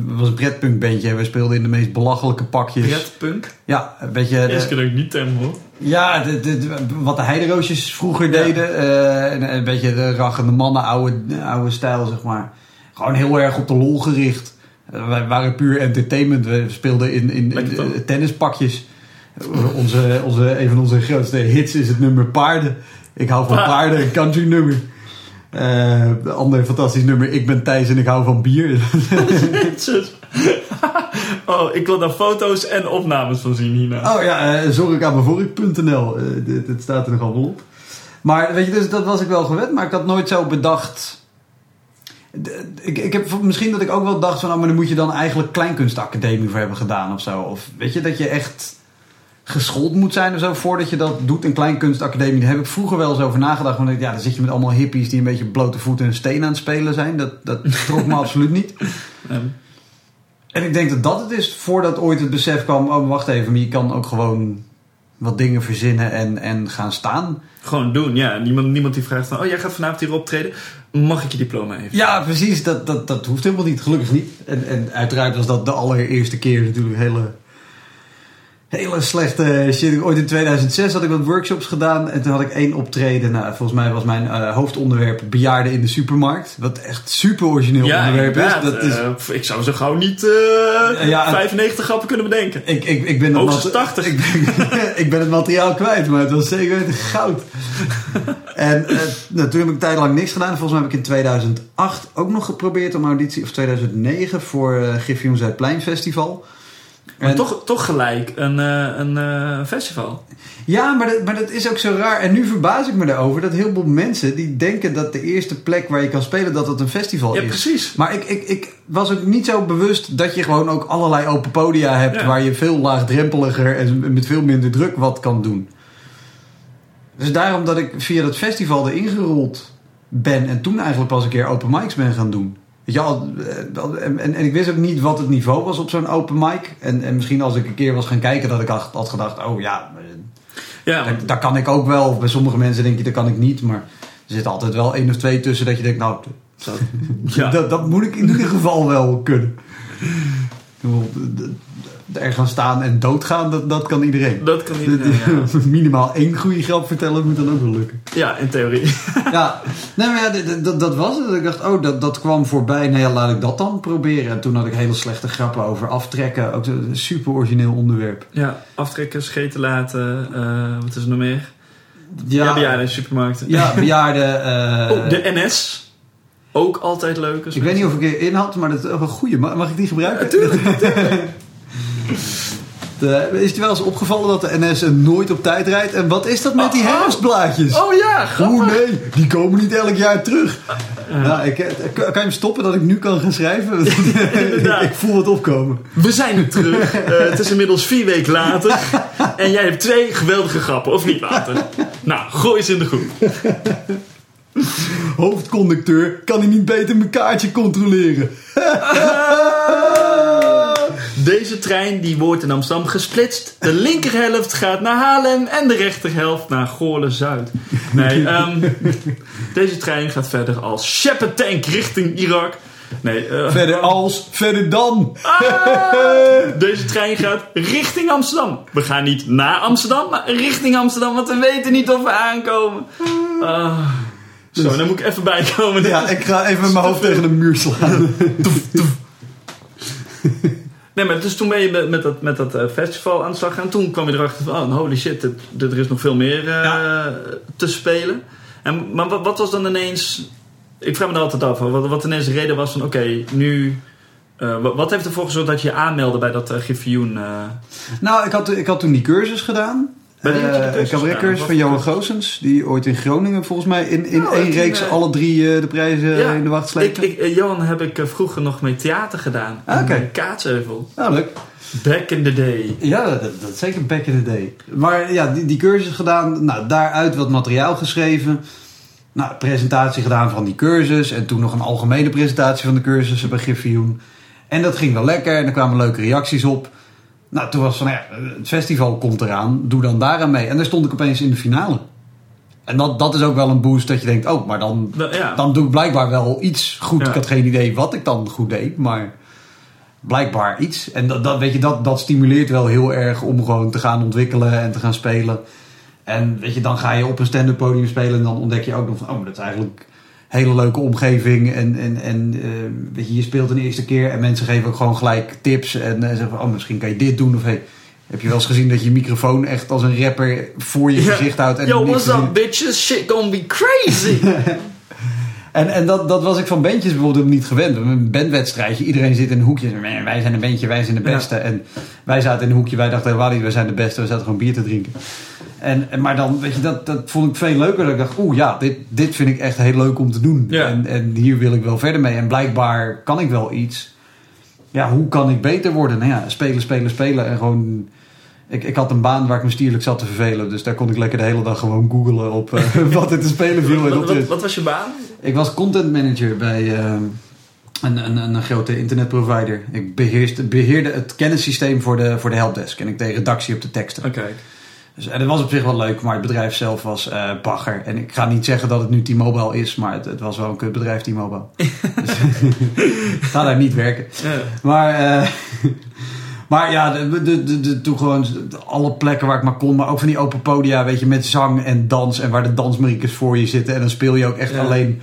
het was een Bredpunk bandje. En wij speelden in de meest belachelijke pakjes. Red punk? Ja, een beetje... de- keer dat ik niet hoor. Ja, de, de- de- wat de heideroosjes vroeger Ja. deden. en een beetje de raggende mannen, oude, oude stijl, zeg maar. Gewoon heel erg op de lol gericht. Eh, wij waren puur entertainment. We speelden in, in, eh, tennispakjes. Eh, onze, onze, een van onze grootste hits is het nummer Paarden. Ik hou van Ah. paarden, een country nummer. Eh, een ander fantastisch nummer, Ik ben Thijs en ik hou van bier. Oh, ik wil daar foto's en opnames van zien hierna. Oh ja, uh, zorgikamervork.nl. Eh, dit, dit staat er nog allemaal op. Maar weet je, dus dat was ik wel gewend. Maar ik had nooit zo bedacht... Ik, ik heb misschien dat ik ook wel dacht van... Oh, maar dan moet je dan eigenlijk kleinkunstacademie voor hebben gedaan of zo. Of weet je, dat je echt geschoold moet zijn of zo... voordat je dat doet in kleinkunstacademie. Daar heb ik vroeger wel eens over nagedacht. Want ja, dan zit je met allemaal hippies die een beetje blote voeten en steen aan het spelen zijn. Dat, dat trok me absoluut niet. En ik denk dat dat het is voordat ooit het besef kwam: oh, wacht even, maar je kan ook gewoon wat dingen verzinnen en, en gaan staan. gewoon doen, ja. Niemand, niemand die vraagt van... Oh, jij gaat vanavond hier optreden. Mag ik je diploma even? Ja, precies, dat, dat, dat hoeft helemaal niet, gelukkig niet. En, en uiteraard was dat de allereerste keer natuurlijk hele, hele slechte shit. Ooit in 2006 had ik wat workshops gedaan en toen had ik één optreden. Nou, volgens mij was mijn eh, hoofdonderwerp bejaarden in de supermarkt. Wat echt super origineel onderwerp is. Dat is Eh, ik zou zo gauw niet eh, Ja, het- 95 grappen kunnen bedenken. Ik, ik, ik, ben het Hoogstens mat- 80. Ik ben, ik ben het materiaal kwijt, maar het was zeker weten goud. en eh, nou, toen heb ik een tijd lang niks gedaan. Volgens mij heb ik in 2008 ook nog geprobeerd om auditie, of 2009 voor uh, Griffioen Zuidplein Festival. Maar En- toch, toch gelijk een, eh, een eh, festival. Ja, maar dat, maar dat is ook zo raar. En nu verbaas ik me erover dat heel veel mensen die denken dat de eerste plek waar je kan spelen, dat dat een festival Ja, is. precies. Maar ik, ik, ik was ook niet zo bewust dat je gewoon ook allerlei open podia hebt Ja. waar je veel laagdrempeliger en met veel minder druk wat kan doen. Dus daarom dat ik via dat festival erin gerold ben en toen eigenlijk pas een keer open mics ben gaan doen. Weet je eh, en, en, en ik wist ook niet wat het niveau was op zo'n open mic. En, en misschien als ik een keer was gaan kijken dat ik had, had gedacht, oh ja, eh, Ja, dat, dat kan ik ook wel. Bij sommige mensen denk je, dat kan ik niet. Maar er zit altijd wel één of twee tussen dat je denkt, nou, dat, Ja. dat, dat moet ik in ieder geval wel kunnen. Er gaan staan en doodgaan, dat, dat kan iedereen. dat kan iedereen. Ja. Minimaal één goede grap vertellen moet dan ook wel lukken. ja, in theorie. Ja, nee, maar ja, dat, dat was het. Ik dacht, oh, dat, dat kwam voorbij. Nou ja, laat ik dat dan proberen. En toen had ik hele slechte grappen over aftrekken. Ook een super origineel onderwerp. Ja, aftrekken, scheten laten. eh, wat is er nog meer? Ja, bejaarden in supermarkten. Ja, bejaarden. Oh, de NS. Ook altijd leuk. Ik weet niet of ik erin had, maar dat is een goede. Mag mag ik die gebruiken? De- is het je wel eens opgevallen dat de NS nooit op tijd rijdt? En wat is dat met die Oh, oh. herfstblaadjes? Oh ja, grappig. Oeh nee, die komen niet elk jaar terug. Nou, ik, eh, kan kan je hem stoppen dat ik nu kan gaan schrijven? Ik voel het opkomen. We zijn er terug. Eh, het is inmiddels vier weken later. En jij hebt twee geweldige grappen, of niet later? Nou, gooi ze in de groep. Hoofdconducteur, kan hij niet beter mijn kaartje controleren? Deze trein die wordt in Amsterdam gesplitst. De linkerhelft gaat naar Haarlem en de rechterhelft naar Goorlen-Zuid. Nee, ehm, deze trein gaat verder als Shepard Tank richting Irak. Nee, eh, Verder als, verder dan. deze trein gaat richting Amsterdam. We gaan niet naar Amsterdam, maar richting Amsterdam, want we weten niet of we aankomen. Ah, zo, dan moet ik even bijkomen. Ja, ik ga even mijn hoofd tegen de muur slaan. Nee, maar dus toen ben je met, dat, met dat eh, festival aan de slag gaan. Toen kwam je erachter van, oh, holy shit, dit- dit- er is nog veel meer eh, te spelen. En, maar wat, wat was dan ineens... Ik vraag me er altijd af, wat, wat ineens de reden was van, oké, nu... eh, wat, heeft ervoor gezorgd dat je je aanmeldde bij dat uh, Griffioen? eh? Nou, ik had, ik had toen die cursus gedaan. Cursus een cabaretcursus van Johan Goossens. Die ooit in Groningen volgens mij in, in Oh, één reeks eh, alle drie eh, de prijzen Ja, in de wacht ik, sleepte. ik, eh, Johan heb ik vroeger nog mee theater gedaan. Ah, oké. Kaatsheuvel. Nou, leuk. Back in the day. Ja, dat, dat zeker back in the day. Maar ja, die, die cursus gedaan. Nou, daaruit wat materiaal geschreven. Nou, presentatie gedaan van die cursus. En toen nog een algemene presentatie van de cursussen bij Griffioen. En dat ging wel lekker. En er kwamen leuke reacties op. Nou, toen was van, ja, het festival komt eraan. Doe dan daaraan mee. En daar stond ik opeens in de finale. En dat, dat is ook wel een boost dat je denkt... Oh, maar dan, Nou, ja. dan doe ik blijkbaar wel iets goed. Ja. Ik had geen idee wat ik dan goed deed. Maar blijkbaar iets. En dat, dat, weet je, dat, dat stimuleert wel heel erg om gewoon te gaan ontwikkelen en te gaan spelen. En weet je, dan ga je op een stand-up podium spelen en dan ontdek je ook nog van, oh, maar dat is eigenlijk hele leuke omgeving. En, en, en eh, weet je, je speelt een eerste keer en mensen geven ook gewoon gelijk tips. En eh, zeggen van, oh, misschien kan je dit doen. Of hey, heb je wel eens gezien dat je microfoon echt als een rapper voor je gezicht houdt. En Yo, what's up bitches? Shit gonna be crazy. En, en dat, dat was ik van bandjes bijvoorbeeld niet gewend. Een bandwedstrijdje, iedereen zit in een hoekje. "Man, Wij zijn een bandje, wij zijn de beste. En wij zaten in een hoekje, wij dachten helemaal niet, wij zijn de beste. We zaten gewoon bier te drinken. En, en- maar dan, weet je, dat, dat vond ik veel leuker. Dat ik dacht, oeh ja, dit, dit vind ik echt heel leuk om te doen. Ja. En, en hier wil ik wel verder mee. En blijkbaar kan ik wel iets. Ja, hoe kan ik beter worden? Nou ja, spelen, spelen, spelen. En gewoon... Ik, ik had een baan waar ik me stierlijk zat te vervelen. Dus daar kon ik lekker de hele dag gewoon googlen op eh, wat er te spelen viel. En wat, wat, wat was je baan? ik was content manager bij eh, een, een, een grote internetprovider. Ik beheerste, beheerde het kennissysteem voor de, voor de helpdesk. En ik deed redactie op de teksten. Oké. Dus, en dat was op zich wel leuk, maar het bedrijf zelf was eh bagger. En ik ga niet zeggen dat het nu T-Mobile is, maar het, het was wel een kutbedrijf T-Mobile. dus, ga daar niet werken. Ja. Maar, eh, maar ja, de, de, de, toen gewoon alle plekken waar ik maar kon. Maar ook van die open podia, weet je, met zang en dans. En waar de dansmariekes voor je zitten. En dan speel je ook echt Ja. alleen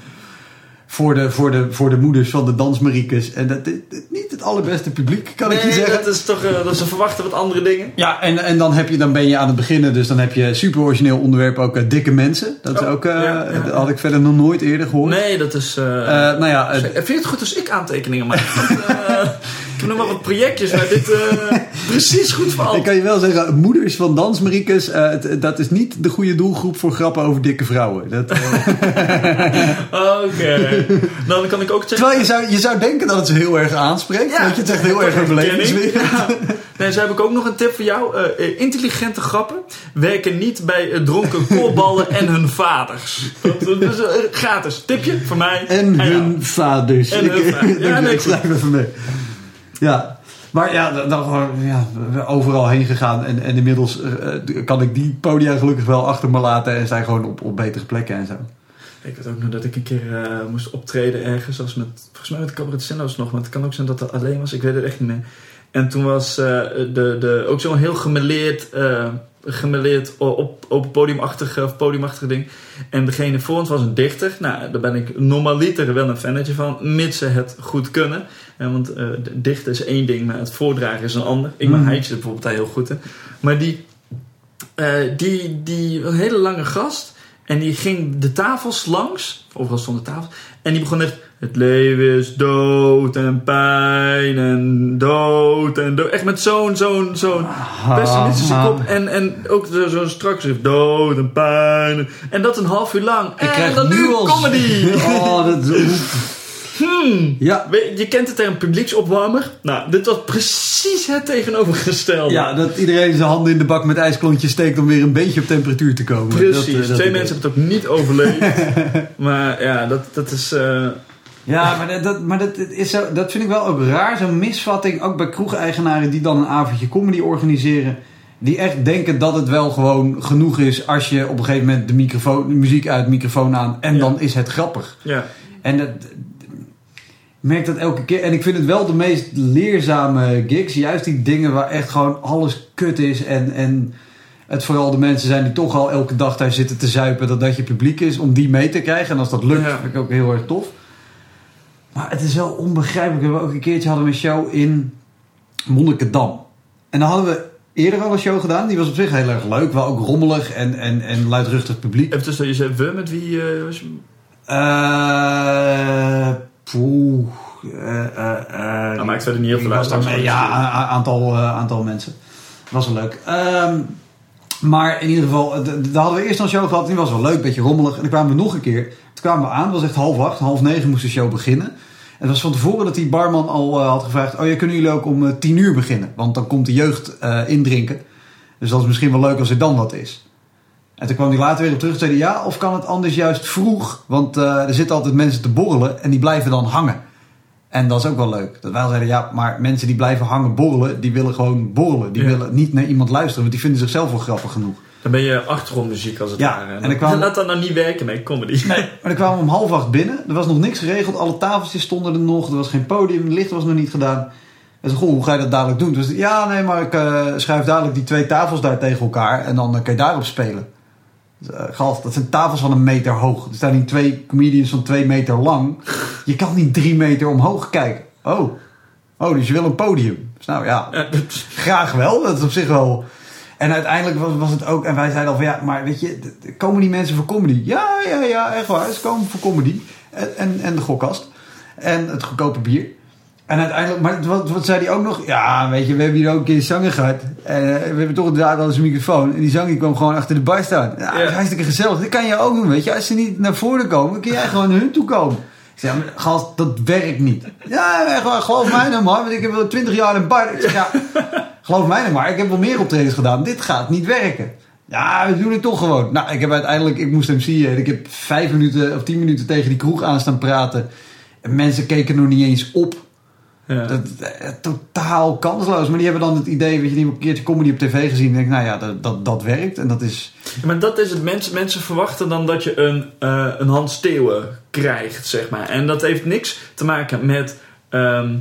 voor de, voor, de, voor de moeders van de dansmariekes. En dat is niet het allerbeste publiek, kan ik je Nee, zeggen. dat is toch, eh, dat ze verwachten wat andere dingen. Ja, en, en dan, heb je, dan ben je aan het beginnen. Dus dan heb je super origineel onderwerp ook eh, dikke mensen. Dat is Oh, ook, eh, ja, had ik verder nog nooit eerder gehoord. Nee, dat is... nou ja, Vind je het goed als ik aantekeningen maak? Want, eh, ik nog wel wat projectjes waar dit eh, precies goed Ik valt. kan je wel zeggen, moeders van dansmariekes, eh, het- dat is niet de goede doelgroep voor grappen over dikke vrouwen. Eh, Oké. Dan kan ik ook zeggen... terwijl je zou, je zou denken dat het ze heel erg aanspreekt. Ja, dat je het echt heel erg een. Ja. Nee, zo heb ik ook nog een tip voor jou. Eh, eh, intelligente grappen werken niet bij eh, dronken koolballen en hun vaders. Dat, dat is eh, gratis. Tipje voor mij. En hun vaders. En ik, hun vaders. Ja, ik, nee, ik schrijf even mee. Ja. Maar ja, dan- gewoon ja, overal heen gegaan. En, en inmiddels eh, kan ik die podia gelukkig wel achter me laten. En zijn gewoon op, op betere plekken en zo. Ik weet ook nog dat ik een keer eh, moest optreden ergens. Als met, volgens mij met Cabaret Sinno's nog. Maar het kan ook zijn dat dat alleen was. Ik weet het echt niet meer. En toen was eh, de, de, ook zo'n heel gemeleerd, eh gemeleerd op, op podiumachtig, of podiumachtig ding. En degene voor ons was een dichter. Nou, daar ben ik normaliter wel een fannetje van. Mits ze het goed kunnen. Eh, want de- dichten is één ding, maar het voordragen is een ander. Ik. Heitje er bijvoorbeeld daar heel goed in. Maar die, eh, die, die een hele lange gast. En die ging de tafels langs. Overal stonden tafels. En die begon echt Het leven is dood en pijn en dood en dood. Echt met zo'n, zo'n, zo'n pessimistische Ah. kop. En, en ook zo, zo strak schrift. Dood en pijn. En dat een half uur lang. Ik en krijg dan nu al... comedy. Oh, dat is... Hmm. Ja, Weet je, kent het term publieksopwarmer. Nou, dit was precies het tegenovergestelde. ja, dat iedereen zijn handen in de bak met ijsklontjes steekt om weer een beetje op temperatuur te komen. Precies. Dat, eh, dat Twee mensen hebben het ook niet overleefd. maar ja, dat, dat is... eh, Ja, maar, dat, maar dat, is zo, dat vind ik wel ook raar. Zo'n misvatting, ook bij kroegeigenaren die dan een avondje comedy organiseren. Die echt denken dat het wel gewoon genoeg is als je op een gegeven moment de, microfoon, de muziek uit, de microfoon aan. En Ja. dan is het grappig. ja. En dat, merk dat elke keer. En ik vind het wel de meest leerzame gigs. Juist die dingen waar echt gewoon alles kut is. En, en het vooral de mensen zijn die toch al elke dag daar zitten te zuipen. Dat dat je publiek is. Om die mee te krijgen. En als dat lukt, Ja. vind ik ook heel erg tof. Maar het is wel onbegrijpelijk. We ook een keertje hadden we een show in Monnikendam. En dan hadden we eerder al een show gedaan. Die was op zich heel erg leuk. Wel ook rommelig en, en, en luidruchtig publiek. Even tussen je zei we met wie eh, was je? Eh, poeh. eh, eh, eh, Nou, maakt verder niet heel veel uit. Ja, aantal, aantal mensen. Was wel leuk. Ehm, maar in ieder geval, daar hadden we eerst al een show gehad. Die was wel leuk, beetje rommelig. En dan kwamen we nog een keer. Toen kwamen we aan, het was echt half acht. Half negen moest de show beginnen. En het was van tevoren dat die barman al had gevraagd... Oh ja, kunnen jullie ook om eh, tien uur beginnen? Want dan komt de jeugd eh, indrinken. Dus dat is misschien wel leuk als er dan wat is. En toen kwam hij later weer op terug en zei hij... Ja, of kan het anders juist vroeg? Want eh, er zitten altijd mensen te borrelen en die blijven dan hangen. En dat is ook wel leuk. Dat wij al zeiden, ja, maar mensen die blijven hangen borrelen... die willen gewoon borrelen. Die Ja. willen niet naar iemand luisteren, want die vinden zichzelf wel grappig genoeg. Dan ben je achtergrondmuziek als het Ja, ware. en kwam- Laat dat nou niet werken met comedy. Maar dan kwamen we om half acht binnen. Er was nog niks geregeld. Alle tafeltjes stonden er nog. Er was geen podium. Het licht was nog niet gedaan. En ze goh, hoe ga je dat dadelijk doen? Dus ja, nee, maar ik eh, schuif dadelijk die twee tafels daar tegen elkaar. En dan eh, kan je daarop spelen. Eh, gast, dat zijn tafels van een meter hoog. Er staan hier twee comedians van twee meter lang. Je kan niet drie meter omhoog kijken. Oh, oh dus je wil een podium. Dus nou ja, graag wel. Dat is op zich wel. En uiteindelijk was, was het ook. En wij zeiden al van ja, maar weet je, komen die mensen voor comedy? Ja, ja, ja, echt waar. Ze komen voor comedy. En, en, en de gokkast. En het goedkope bier. En uiteindelijk, maar wat, wat zei hij ook nog? Ja, weet je, we hebben hier ook een keer zanger gehad. En eh, we hebben toch inderdaad al eens een microfoon. En die zanger die kwam gewoon achter de bar staan. Ja, dat is hartstikke gezellig. Dat kan je ook doen, weet je. Als ze niet naar voren komen, kun jij gewoon naar hun toe komen. Ik ja, maar gast, dat werkt niet. Ja, geloof mij nou maar. Want ik heb wel twintig jaar een bar. Ik zeg, ja, geloof mij nou maar. Ik heb wel meer optredens gedaan. Dit gaat niet werken. Ja, we doen het toch gewoon. Nou, ik heb uiteindelijk, ik moest hem zien. en Ik heb vijf minuten of tien minuten tegen die kroeg aan staan praten. En mensen keken nog niet eens op. ja. Dat, eh, totaal kansloos. Maar die hebben dan het idee, weet je, die een keertje comedy op tv gezien. En denk, nou ja, dat, dat, dat werkt. En dat is. Ja, Maar dat is het. Mensen, mensen verwachten dan dat je een, eh, een Hans Steeuwen krijgt, zeg maar. En dat heeft niks te maken met ehm,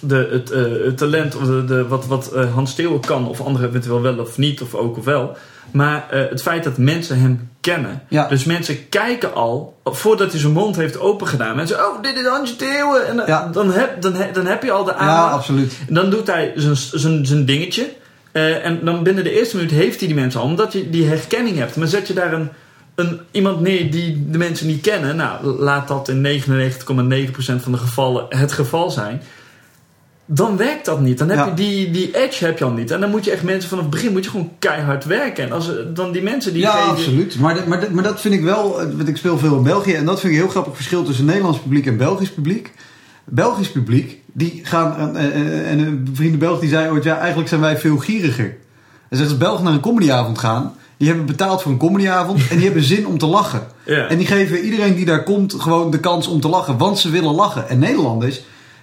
de, het, eh, het talent of de, de, wat, wat Hans Steeuwen kan. Of anderen eventueel wel of niet, of ook of wel. Maar eh, het feit dat mensen hem kennen. Ja. Dus mensen kijken al, voordat hij zijn mond heeft opengedaan. Mensen, oh, dit is Hans Steeuwen. En dan, Ja. dan, heb, dan, heb, dan heb je al de Ja, aandacht. absoluut. En dan doet hij zijn, zijn, zijn dingetje. Eh, en dan binnen de eerste minuut heeft hij die mensen al. Omdat je die herkenning hebt. Maar zet je daar een, een, iemand neer die de mensen niet kennen. Nou, laat dat in 99,9% van de gevallen het geval zijn. Dan werkt dat niet. Dan heb Ja. je die, die edge heb je al niet. En dan moet je echt mensen vanaf het begin moet je gewoon keihard werken. En als, dan die mensen die ja, geven- absoluut. Maar, dat- maar, maar dat vind ik wel, eh, want ik speel veel in België. En dat vind ik een heel grappig verschil tussen Nederlands publiek en Belgisch publiek. Belgisch publiek, die gaan, eh, eh, en een vrienden Belg die zei ooit, ja, eigenlijk zijn wij veel gieriger. En zegt als Belgen naar een comedyavond gaan, die hebben betaald voor een comedyavond en die hebben zin om te lachen. Ja. En die geven iedereen die daar komt gewoon de kans om te lachen, want ze willen lachen. En Nederlanders,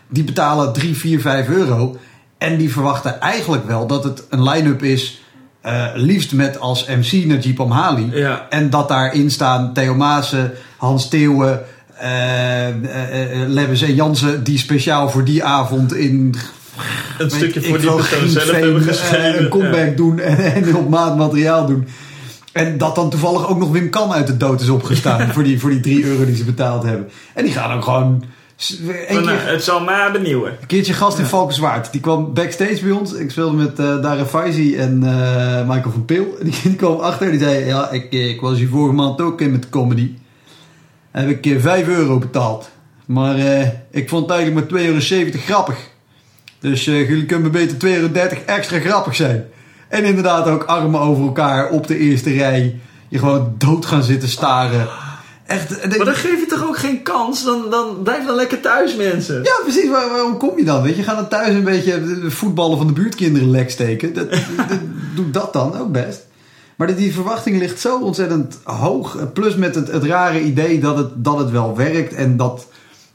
die betalen 3, 4, 5 euro. En die verwachten eigenlijk wel dat het een line-up is, eh, liefst met als MC Najib Amhali. Ja. En dat daarin staan Theo Maassen, Hans Theeuwen, Lebbes en Jansen... die speciaal voor die avond in... een stukje voor ik die persoon zelf Giensveen, hebben geschreven. Een comeback Ja. doen en, en op maat materiaal doen. En dat dan toevallig ook nog Wim Kan uit de dood is opgestaan... voor, die, voor die 3 euro die ze betaald hebben. En die gaan ook gewoon... Een nou, keer, het zal maar benieuwen. een keertje gast in Valkenswaard. Die kwam backstage bij ons. Ik speelde met eh Dara Faizi en eh, Michael van Peel. En die, die kwam achter. Die zei, ja, ik, eh, ik was hier vorige maand ook in met comedy. Heb ik eh, 5 euro betaald. Maar eh, ik vond het eigenlijk maar 2,70 euro grappig. Dus eh, jullie kunnen me beter 2,30 euro extra grappig zijn. En inderdaad ook armen over elkaar op de eerste rij. Je gewoon dood gaan zitten staren. Echt. ik- Maar dan geef je toch ook geen kans? Dan, dan blijf dan lekker thuis, mensen. Ja, precies. Waar- waarom kom je dan? Weet je, ga dan thuis een beetje voetballen van de buurtkinderen lek steken. Dat, dat- doe dat dan ook best. Maar die- die verwachting ligt zo ontzettend hoog. Plus met het, het rare idee dat het, dat het wel werkt. En dat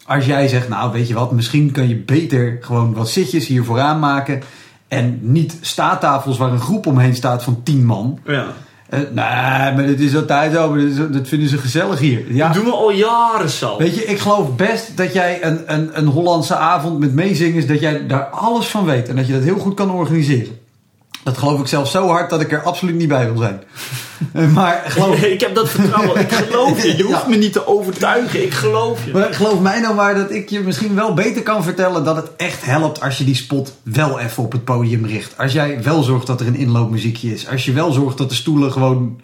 als jij zegt, nou weet je wat, misschien kan je beter gewoon wat zitjes hier vooraan maken. En niet staattafels waar een groep omheen staat van tien man. Ja. Eh, nee, maar het is altijd zo. maar Dat, vinden ze gezellig hier. Ja. Dat doen we al jaren, Sal. Weet je, ik geloof best dat jij een, een, een Hollandse avond met meezingers, dat jij daar alles van weet en dat je dat heel goed kan organiseren. Dat geloof ik zelf zo hard dat ik er absoluut niet bij wil zijn. Eh, maar geloof, Ik heb dat vertrouwen. Ik geloof je. Je hoeft Ja. me niet te overtuigen. Ik geloof je. maar geloof mij nou maar dat ik je misschien wel beter kan vertellen dat het echt helpt als je die spot wel even op het podium richt. Als jij wel zorgt dat er een inloopmuziekje is. Als je wel zorgt dat de stoelen gewoon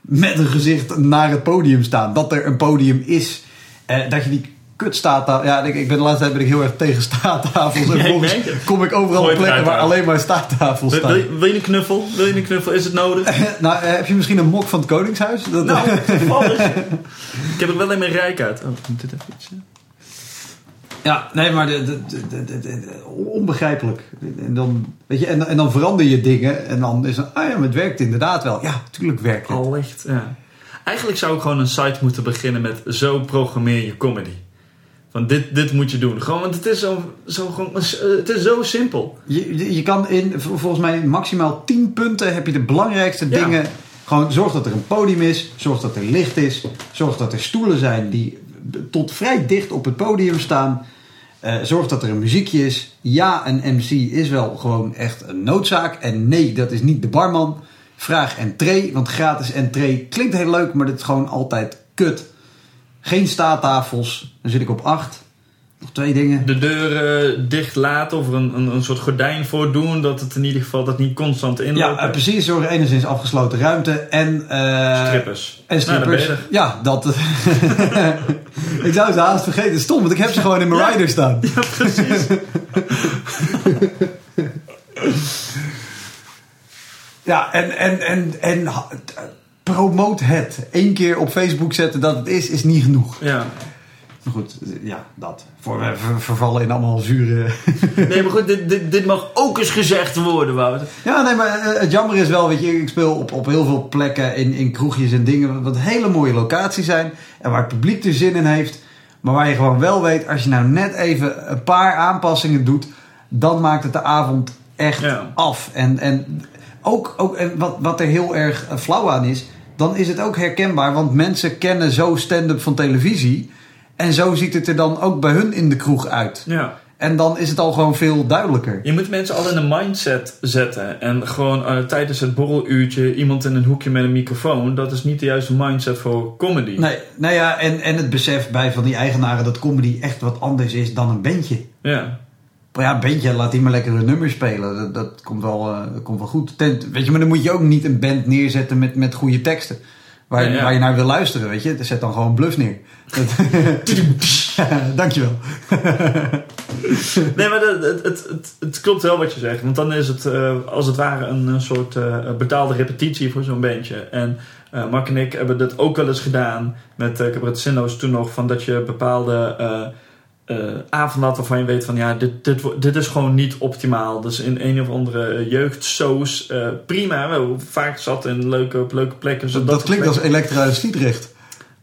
met een gezicht naar het podium staan. Dat er een podium is. Eh, dat je die kut staattafel... Ja, ik, ik ben de laatste tijd ben ik heel erg tegen staattafels. En volgens kom ik overal op plekken waar alleen maar staattafels staan. wil, je- wil je een knuffel? Wil je een knuffel? Is het nodig? nou, eh, heb je misschien een mok van het Koningshuis? Dat, Nou, toevallig. Ik heb er wel in mijn rijk uit. Oh, moet dit even iets... Ja, nee, maar de, onbegrijpelijk. En dan, weet je, en, en dan verander je dingen en dan is het, ah ja, maar het werkt inderdaad wel. Ja, natuurlijk werkt het. Al echt, ja. Eigenlijk zou ik gewoon een site moeten beginnen met zo programmeer je comedy. Van dit, dit moet je doen. Gewoon, want het is zo, zo, gewoon, eh, het is zo simpel. Je, je- kan in, vol- volgens mij maximaal 10 punten heb je de belangrijkste Ja. dingen. Gewoon zorg dat er een podium is, zorg dat er licht is, zorg dat er stoelen zijn die tot vrij dicht op het podium staan. Eh, zorg dat er een muziekje is. Ja, een MC is wel gewoon echt een noodzaak. En nee, dat is niet de barman. Vraag entree, want gratis entree klinkt heel leuk, maar dat is gewoon altijd kut. Geen staattafels, dan zit ik op 8. Nog twee dingen. De deuren dicht laten of een, een, een soort gordijn voor doen. Dat het in ieder geval dat niet constant inloopt. Ja, eh, precies. Zorg enigszins afgesloten ruimte. En, eh, Strippers. En Nou, strippers. er. ja, dat. ik zou ze haast vergeten. Stom, want ik heb ze gewoon in mijn Ja. rider staan. Ja, precies. Ja, en, en, en, en promote het. Eén keer op Facebook zetten dat het is, is niet genoeg. ja. Maar goed, ja, dat. Voor we ver- vervallen in allemaal zure... Nee, maar goed, dit, dit, dit mag ook eens gezegd worden, Wouter. Ja, nee, maar eh, het jammer is wel, weet je, ik speel op, op heel veel plekken in, in kroegjes en dingen, wat hele mooie locaties zijn. En waar het publiek er zin in heeft. Maar waar je gewoon wel weet, als je nou net even een paar aanpassingen doet, dan maakt het de avond echt Ja. af. En, en ook, ook en wat, wat er heel erg eh, flauw aan is, dan is het ook herkenbaar, want mensen kennen zo stand-up van televisie. En zo ziet het er dan ook bij hun in de kroeg uit. Ja. En dan is het al gewoon veel duidelijker. Je moet mensen al in een mindset zetten. En gewoon eh, tijdens het borreluurtje iemand in een hoekje met een microfoon. Dat is niet de juiste mindset voor comedy. Nee, nou ja, en, en het besef bij van die eigenaren dat comedy echt wat anders is dan een bandje. Ja. Maar ja, een bandje, laat die maar lekker hun nummer spelen. Dat, dat, komt, wel, eh, dat komt wel goed. Weet je, maar dan moet je ook niet een band neerzetten met, met goede teksten. Waar, Ja, ja. waar je naar wil luisteren, weet je. Zet dan gewoon bluff neer. Dankjewel. Nee, maar het, het, het, het klopt wel wat je zegt. Want dan is het eh, als het ware een, een soort eh, betaalde repetitie voor zo'n bandje. En eh, Mark en ik hebben dat ook wel eens gedaan. Met uh, Cabaret Sinno's toen nog. Van dat je bepaalde eh eh, avonden had waarvan je weet van... Ja, dit, dit, dit is gewoon niet optimaal. Dus in een of andere jeugdsoos eh, prima. We vaak zat in leuke, op leuke plekken. Dat, dat klinkt als Elektra uit Sliedrecht.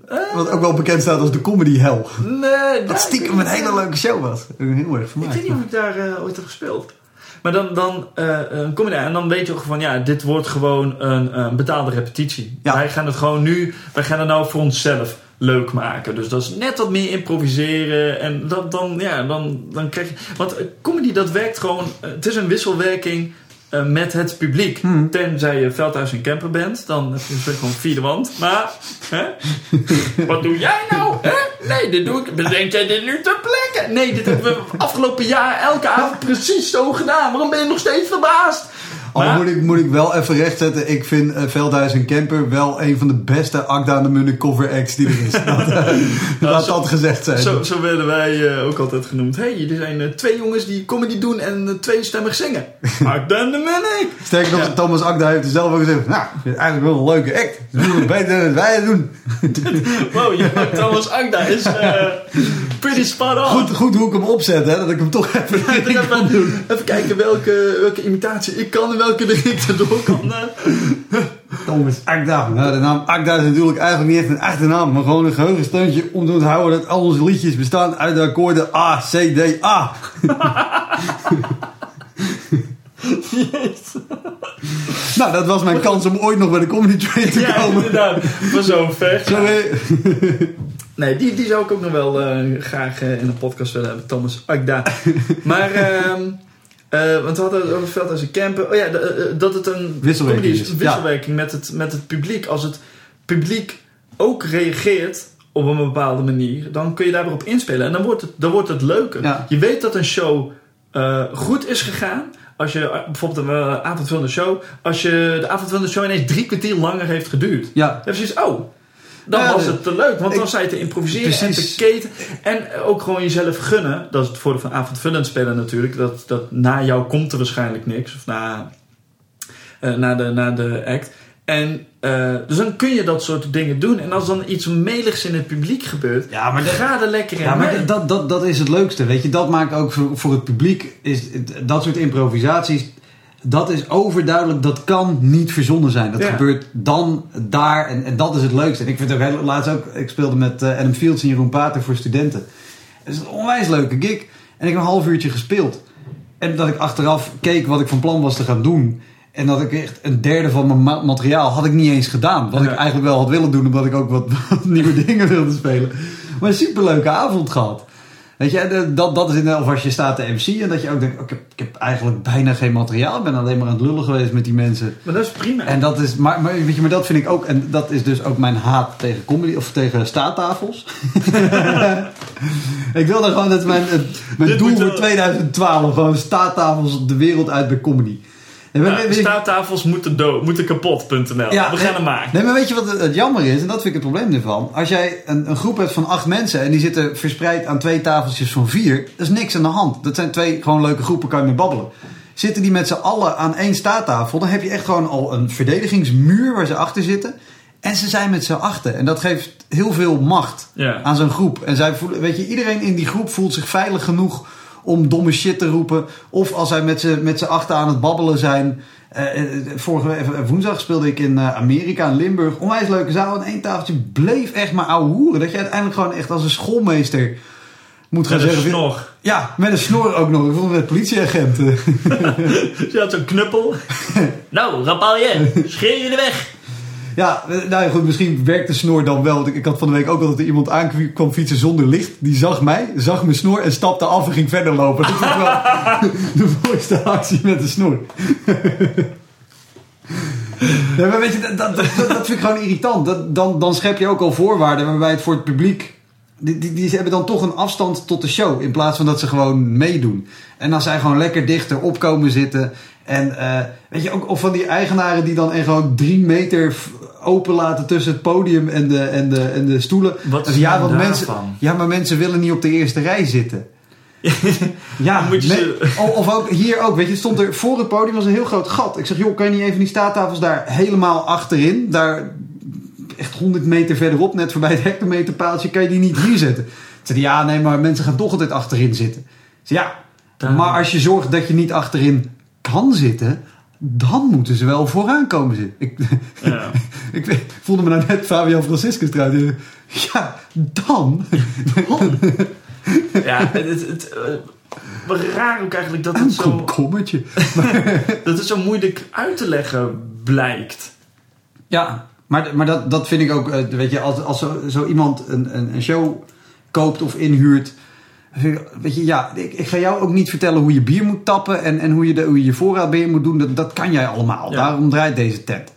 Eh. Wat ook wel bekend staat als de comedy hell. Nee, Dat stiekem een hele leuke show was. Heel erg Ik weet niet of ik daar eh, ooit heb gespeeld. Maar dan, dan eh, eh, kom je daar en dan weet je ook van ja, dit wordt gewoon een, een betaalde repetitie. Ja. Wij gaan het gewoon nu, wij gaan het nou voor onszelf leuk maken. Dus dat is net wat meer improviseren en dat, dan, ja, dan, dan krijg je. Want eh, comedy dat werkt gewoon, eh, het is een wisselwerking. eh, met het publiek. Hmm. Tenzij je veldhuis en camper bent, dan heb je gewoon vierde wand. Maar, hè? wat doe jij nou? Hè? Nee, dit doe ik. Bedenk jij dit nu ter plekke? Nee, dit hebben we afgelopen jaar elke avond precies zo gedaan. Waarom ben je nog steeds verbaasd? Al Maar- moet ik, moet ik wel even rechtzetten. Ik vind eh, Veldhuis en Kemper wel een van de beste Akda de Munnik cover acts die er is. Dat, eh, laat zo- dat gezegd zijn. Zo, zo werden wij eh, ook altijd genoemd. hey, er zijn twee jongens die comedy doen en uh, tweestemmig zingen. Agda en de Munnik. Sterker nog, Ja. Thomas Akda heeft er zelf ook gezegd. Nou, ik vind het eigenlijk wel een leuke act. Doen het beter dan wij het doen. Wow, Thomas Agda is pretty spot on. Goed, goed hoe ik hem opzet, hè. Dat ik hem toch even Ja, even, doen. even kijken welke, welke imitatie ik kan welke er ik erdoor kan. Thomas Akda. Nou, de naam Akda is natuurlijk eigenlijk niet echt een echte naam, maar gewoon een geheugensteuntje om te onthouden dat al onze liedjes bestaan uit de akkoorden A, C, D, A. Nou, dat was mijn kans om ooit nog bij de Comedy Train te Ja, komen. inderdaad. Voor zo'n vecht. Sorry. Nee, die, die zou ik ook nog wel eh, graag eh, in een podcast willen hebben. Thomas Agda. maar, ehm eh, want we hadden het over het veld als een camper. Oh ja, de- eh, dat het een Wisselwerking is, wisselwerking met, het, met het publiek. Als het publiek ook reageert op een bepaalde manier, dan kun je daar weer op inspelen. En dan wordt het, dan wordt het leuker. Ja. Je weet dat een show eh, goed is gegaan. Als je eh, bijvoorbeeld een avondvullende show, als je de avondvullende show ineens drie kwartier langer heeft geduurd. Ja, Dan heb je zoiets, oh, dan Ja, was de- het te leuk. Want dan sta je te improviseren en Precies. te keten. En ook gewoon jezelf gunnen. Dat is het voordeel van avondvullend spelen natuurlijk. Dat, dat na jou komt er waarschijnlijk niks. Of na, eh, na, de, na de act. En eh, dus dan kun je dat soort dingen doen. En als dan iets meligs in het publiek gebeurt, Ja, maar de- ga er lekker in Ja, maar mee. dat, dat, dat is het leukste, weet je. Dat maakt ook voor, voor het publiek, is, dat soort improvisaties, dat is overduidelijk, dat kan niet verzonnen zijn. Dat Ja. gebeurt dan, daar, en, en dat is het leukste. En ik vind het ook heel, laatst ook, ik speelde met eh, Adam Fields en Jeroen Pater voor studenten. Het is een onwijs leuke gig. En ik heb een half uurtje gespeeld. En dat ik achteraf keek wat ik van plan was te gaan doen. En dat ik echt een derde van mijn ma- materiaal had ik niet eens gedaan. Wat Ja. ik eigenlijk wel had willen doen, omdat ik ook wat, wat nieuwe dingen wilde spelen. Maar een superleuke avond gehad. Weet je, dat, dat is in, of als je staat te MC en dat je ook denkt, oh, ik, heb, ik heb eigenlijk bijna geen materiaal. Ik ben alleen maar aan het lullen geweest met die mensen. Maar dat is prima. En dat is, maar, maar, weet je, maar dat vind ik ook, en dat is dus ook mijn haat tegen comedy, of tegen staattafels. ik wilde gewoon dat mijn, mijn Dit doel voor wel- 2012 gewoon staattafels de wereld uit bij comedy. Weet je- staattafels moeten, dood, moeten kapot.nl. Ja, We gaan nee, hem maken. Nee, maar weet je wat het, het jammer is? En dat vind ik het probleem ervan. Als jij een, een groep hebt van acht mensen en die zitten verspreid aan twee tafeltjes van vier, dat is niks aan de hand. Dat zijn twee gewoon leuke groepen, kan je mee babbelen. Zitten die met z'n allen aan één staattafel, dan heb je echt gewoon al een verdedigingsmuur waar ze achter zitten. En ze zijn met z'n achten. En dat geeft heel veel macht Ja. aan zo'n groep. En zij voelen, weet je, iedereen in die groep voelt zich veilig genoeg om domme shit te roepen. Of als zij met z'n met z'n achten aan het babbelen zijn. Eh, vorige week, eh, woensdag speelde ik in Amerika, in Limburg. Onwijs leuke zaal. En één tafeltje bleef echt maar ouwe hoeren. Dat je uiteindelijk gewoon echt als een schoolmeester moet gaan Met een zeggen. snor. Ja, met een snor ook nog. Ik vond het met politieagenten. Je had zo'n knuppel. nou, rapalje, scheer je de weg. Ja, eh, nou ja, goed, misschien werkt de snor dan wel. Want ik, had van de week ook al dat er iemand aankwam kwam fietsen zonder licht. Die zag mij, zag mijn snor en stapte af en ging verder lopen. Dat ik wel de mooiste actie met de snor. Nee, maar weet je, dat, dat, dat, vind ik gewoon irritant. Dan, dan schep je ook al voorwaarden waarbij het voor het publiek... Die, die, die hebben dan toch een afstand tot de show. In plaats van dat ze gewoon meedoen. En als zij gewoon lekker dichter op komen zitten. En eh, weet je, ook of van die eigenaren die dan gewoon drie meter open laten tussen het podium en de, en de, en de stoelen. Wat Dus is ja, want mensen, daarvan? ja, maar mensen willen niet op de eerste rij zitten. Ja, moet je of ook hier ook, weet je, stond er voor het podium was een heel groot gat. Ik zeg, joh, kan je niet even die staattafels daar helemaal achterin, daar echt 100 meter verderop, net voorbij het hectometerpaaltje, kan je die niet hier zetten? Ze zei, ja, nee, maar mensen gaan toch altijd achterin zitten. Zei, ja, Daarom. maar als je zorgt dat je niet achterin kan zitten, dan moeten ze wel vooraan komen zitten. Ik, Ja. ik voelde me nou net Fabian Franciscus trouwens. Ja, dan. Ja, het, het, het, raar ook eigenlijk dat het, Een zo, komkommertje. dat het zo moeilijk uit te leggen blijkt. Ja, maar, maar dat, dat vind ik ook, eh, weet je, als, als zo, zo iemand een, een, een show koopt of inhuurt. Weet je, ja, ik, ik ga jou ook niet vertellen hoe je bier moet tappen en, en hoe, je de, hoe je je voorraadbeheer moet doen. Dat, dat kan jij allemaal. Ja. Daarom draait deze tent.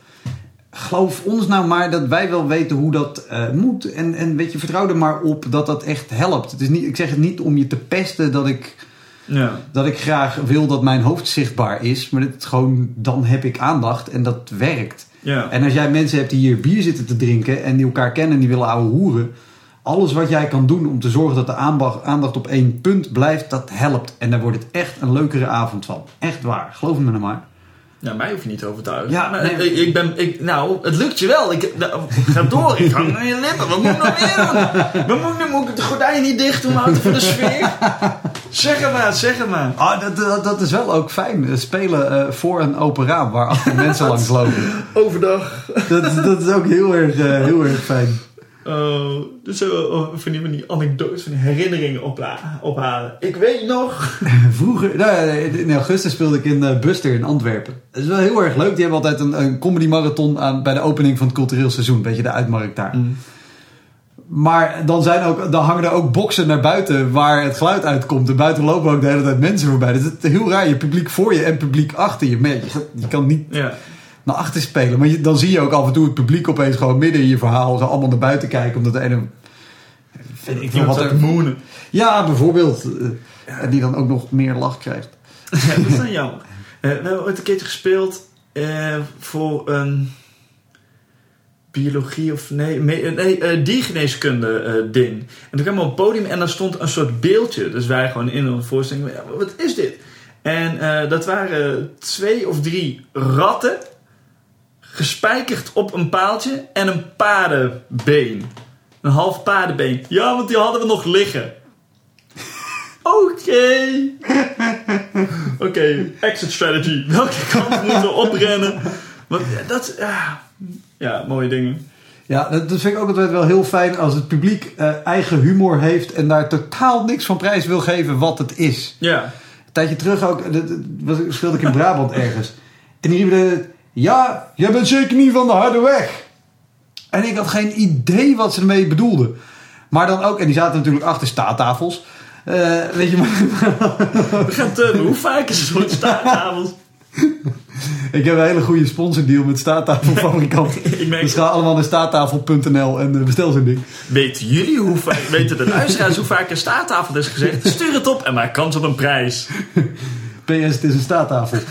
Geloof ons nou maar dat wij wel weten hoe dat eh, moet. En, en weet je, vertrouw er maar op dat dat echt helpt. Het is niet, ik zeg het niet om je te pesten dat ik Ja. Dat ik graag wil dat mijn hoofd zichtbaar is. Maar het gewoon, dan heb ik aandacht en dat werkt. Ja. En als jij mensen hebt die hier bier zitten te drinken en die elkaar kennen en die willen ouwe hoeren. Alles wat jij kan doen om te zorgen dat de aandacht, op één punt blijft, dat helpt. En daar wordt het echt een leukere avond van. Echt waar, geloof me nou maar. Ja, mij hoef je niet te overtuigen. Ja, Maar nee. ik, ik ben, ik, nou, het lukt je wel. Ik, nou, ga door, ik hang aan je lippen. Wat moet ik nog meer doen? Moet ik, moet ik de gordijnen niet dicht doen, houden voor de sfeer? Zeg het maar, zeg het maar. Ah, dat, dat, dat is wel ook fijn. Spelen eh, voor een open raam waar achter mensen langs lopen. Overdag. Dat, dat is ook heel erg, eh, heel erg fijn. Oh, dus zo oh, van, die, van die anekdotes, van die herinneringen opla- ophalen. Ik weet nog. Vroeger, nou, in augustus speelde ik in eh, Buster in Antwerpen. Dat is wel heel erg leuk. Die hebben altijd een, een comedy marathon aan, bij de opening van het cultureel seizoen. Beetje de uitmarkt daar. Maar dan, zijn ook, dan hangen er ook boksen naar buiten waar het geluid uitkomt. En buiten lopen ook de hele tijd mensen voorbij. Dus het is heel raar. Je publiek voor je en publiek achter je. Je, je kan niet Ja. Naar achter spelen. Maar je, dan zie je ook af en toe het publiek opeens gewoon midden in je verhaal. Zo allemaal naar buiten kijken. Omdat de ene... Vind ik veel wat er... moenen. Ja, bijvoorbeeld. eh, En die dan ook nog meer lach krijgt. Ja, dat is dan jammer. Eh, we hebben ooit een keertje gespeeld eh, voor een biologie of nee, nee eh, diergeneeskunde ding. En toen kwam we op het podium en daar stond een soort beeldje. Dus wij gewoon in een voorstelling, wat is dit? En dat waren twee of drie ratten gespijkerd op een paaltje en een paardenbeen. Een half paardenbeen. Ja, want die hadden we nog liggen. Oké. Oké, exit strategy. Welke kant moeten we oprennen? Want ja, dat... Ja, ja mooie dingen. Ja, dat, vind ik ook altijd wel heel fijn als het publiek eh, eigen humor heeft en daar totaal niks van prijs wil geven wat het is. Ja. Een tijdje terug ook, dat, dat was, speelde ik in Brabant ergens. En die riepen, de- ja, jij bent zeker niet van de harde weg. En ik had geen idee wat ze ermee bedoelden. Maar dan ook, en die zaten natuurlijk achter staattafels. Eh, weet je, maar, We gaan turnen. Hoe vaak is het zo'n staattafels? ik heb een hele goede sponsordeal met staattafelfabrikanten. Ik merk Dus ga allemaal naar staattafel.nl en eh, bestel zo'n ding. Weten jullie hoe vaak... Weten de luisteraars hoe vaak een staattafel is gezegd? Stuur het op en maak kans op een prijs. PS, het is een staattafel.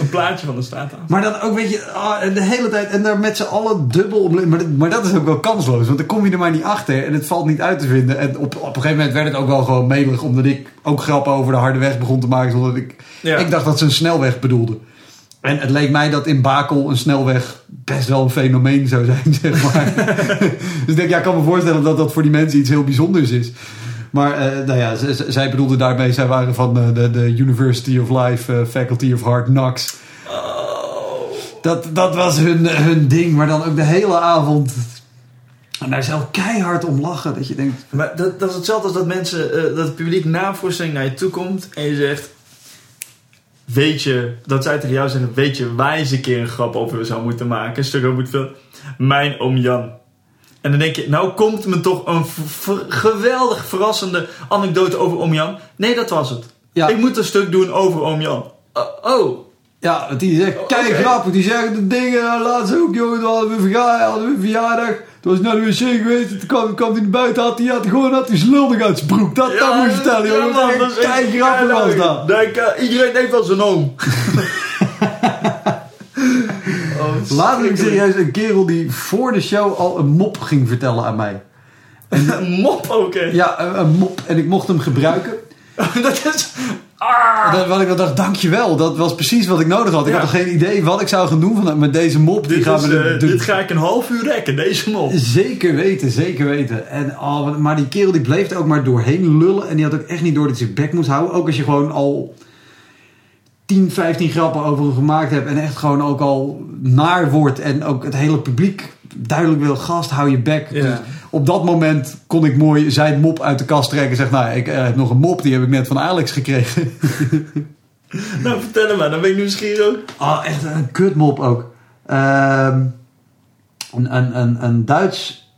Een plaatje van de staattafel. Maar dan ook, weet je, ah, de hele tijd en daar met z'n allen dubbel om. Maar, dat- maar dat is ook wel kansloos, want dan kom je er maar niet achter en het valt niet uit te vinden. En op, op een gegeven moment werd het ook wel gewoon melig, omdat ik ook grappen over de harde weg begon te maken. Zonder ik, Ja. ik dacht dat ze een snelweg bedoelden. En het leek mij dat in Bakel een snelweg best wel een fenomeen zou zijn, zeg maar. dus ik denk, ja, ik kan me voorstellen dat dat voor die mensen iets heel bijzonders is. Maar eh, nou ja, zij bedoelden daarmee, zij waren van eh, de, de University of Life, eh, Faculty of Hard Knocks. Dat, dat was hun, hun ding, maar dan ook de hele avond. En daar zelf keihard om lachen. Dat je denkt, Maar dat, dat is hetzelfde als dat mensen, dat het publiek na voorstelling naar je toe komt en je zegt: Weet je, dat zij tegen jou zeggen: Weet je waar je eens een keer een grap over zou moeten maken, een stuk over moet filmen? Mijn oom Jan. En dan denk je: Nou komt me toch een geweldig verrassende anekdote over oom Jan. Nee, dat was het. Ja. Ik moet een stuk doen over oom Jan. Oh, oh. ja, want die zegt, kijk oké. grappig. Die zeggen de dingen, eh, laatst ook, jongen, we, hadden we een verjaardag. Toen was ik naar de wc geweest, toen kwam, kwam hij naar buiten, had hij, had gewoon had lul nog uit zijn broek. Dat, dat moet je vertellen, jongen. man, dat dat is kei grappig was dat. Denk, eh, iedereen heeft wel zijn oom. heb ik serieus een kerel die voor de show al een mop ging vertellen aan mij. Een mop ook, hè? Ja, een, een mop. En ik mocht hem gebruiken. dat is... Ah! Dat, wat ik dan dacht, dankjewel. Dat was precies wat ik nodig had. Ik Ja. had nog geen idee wat ik zou gaan doen van, met deze mop. Die Dit, gaan is, we de- eh, dit ga ik een half uur rekken, deze mop. Zeker weten, zeker weten. En, oh, maar die kerel die bleef er ook maar doorheen lullen. En die had ook echt niet door dat hij zijn bek moest houden. Ook als je gewoon al 10, 15 grappen over hem gemaakt hebt. En echt gewoon ook al naar wordt. En ook het hele publiek duidelijk wil, gast, hou je bek. Ja. Dus op dat moment kon ik mooi zijn mop uit de kast trekken. En zeg, nou, ik eh, heb nog een mop. Die heb ik net van Alex gekregen. Nou, vertel hem maar, dan ben ik nieuwsgierig ook. Oh, echt een kutmop ook. Ehm, een, een, een, een Duits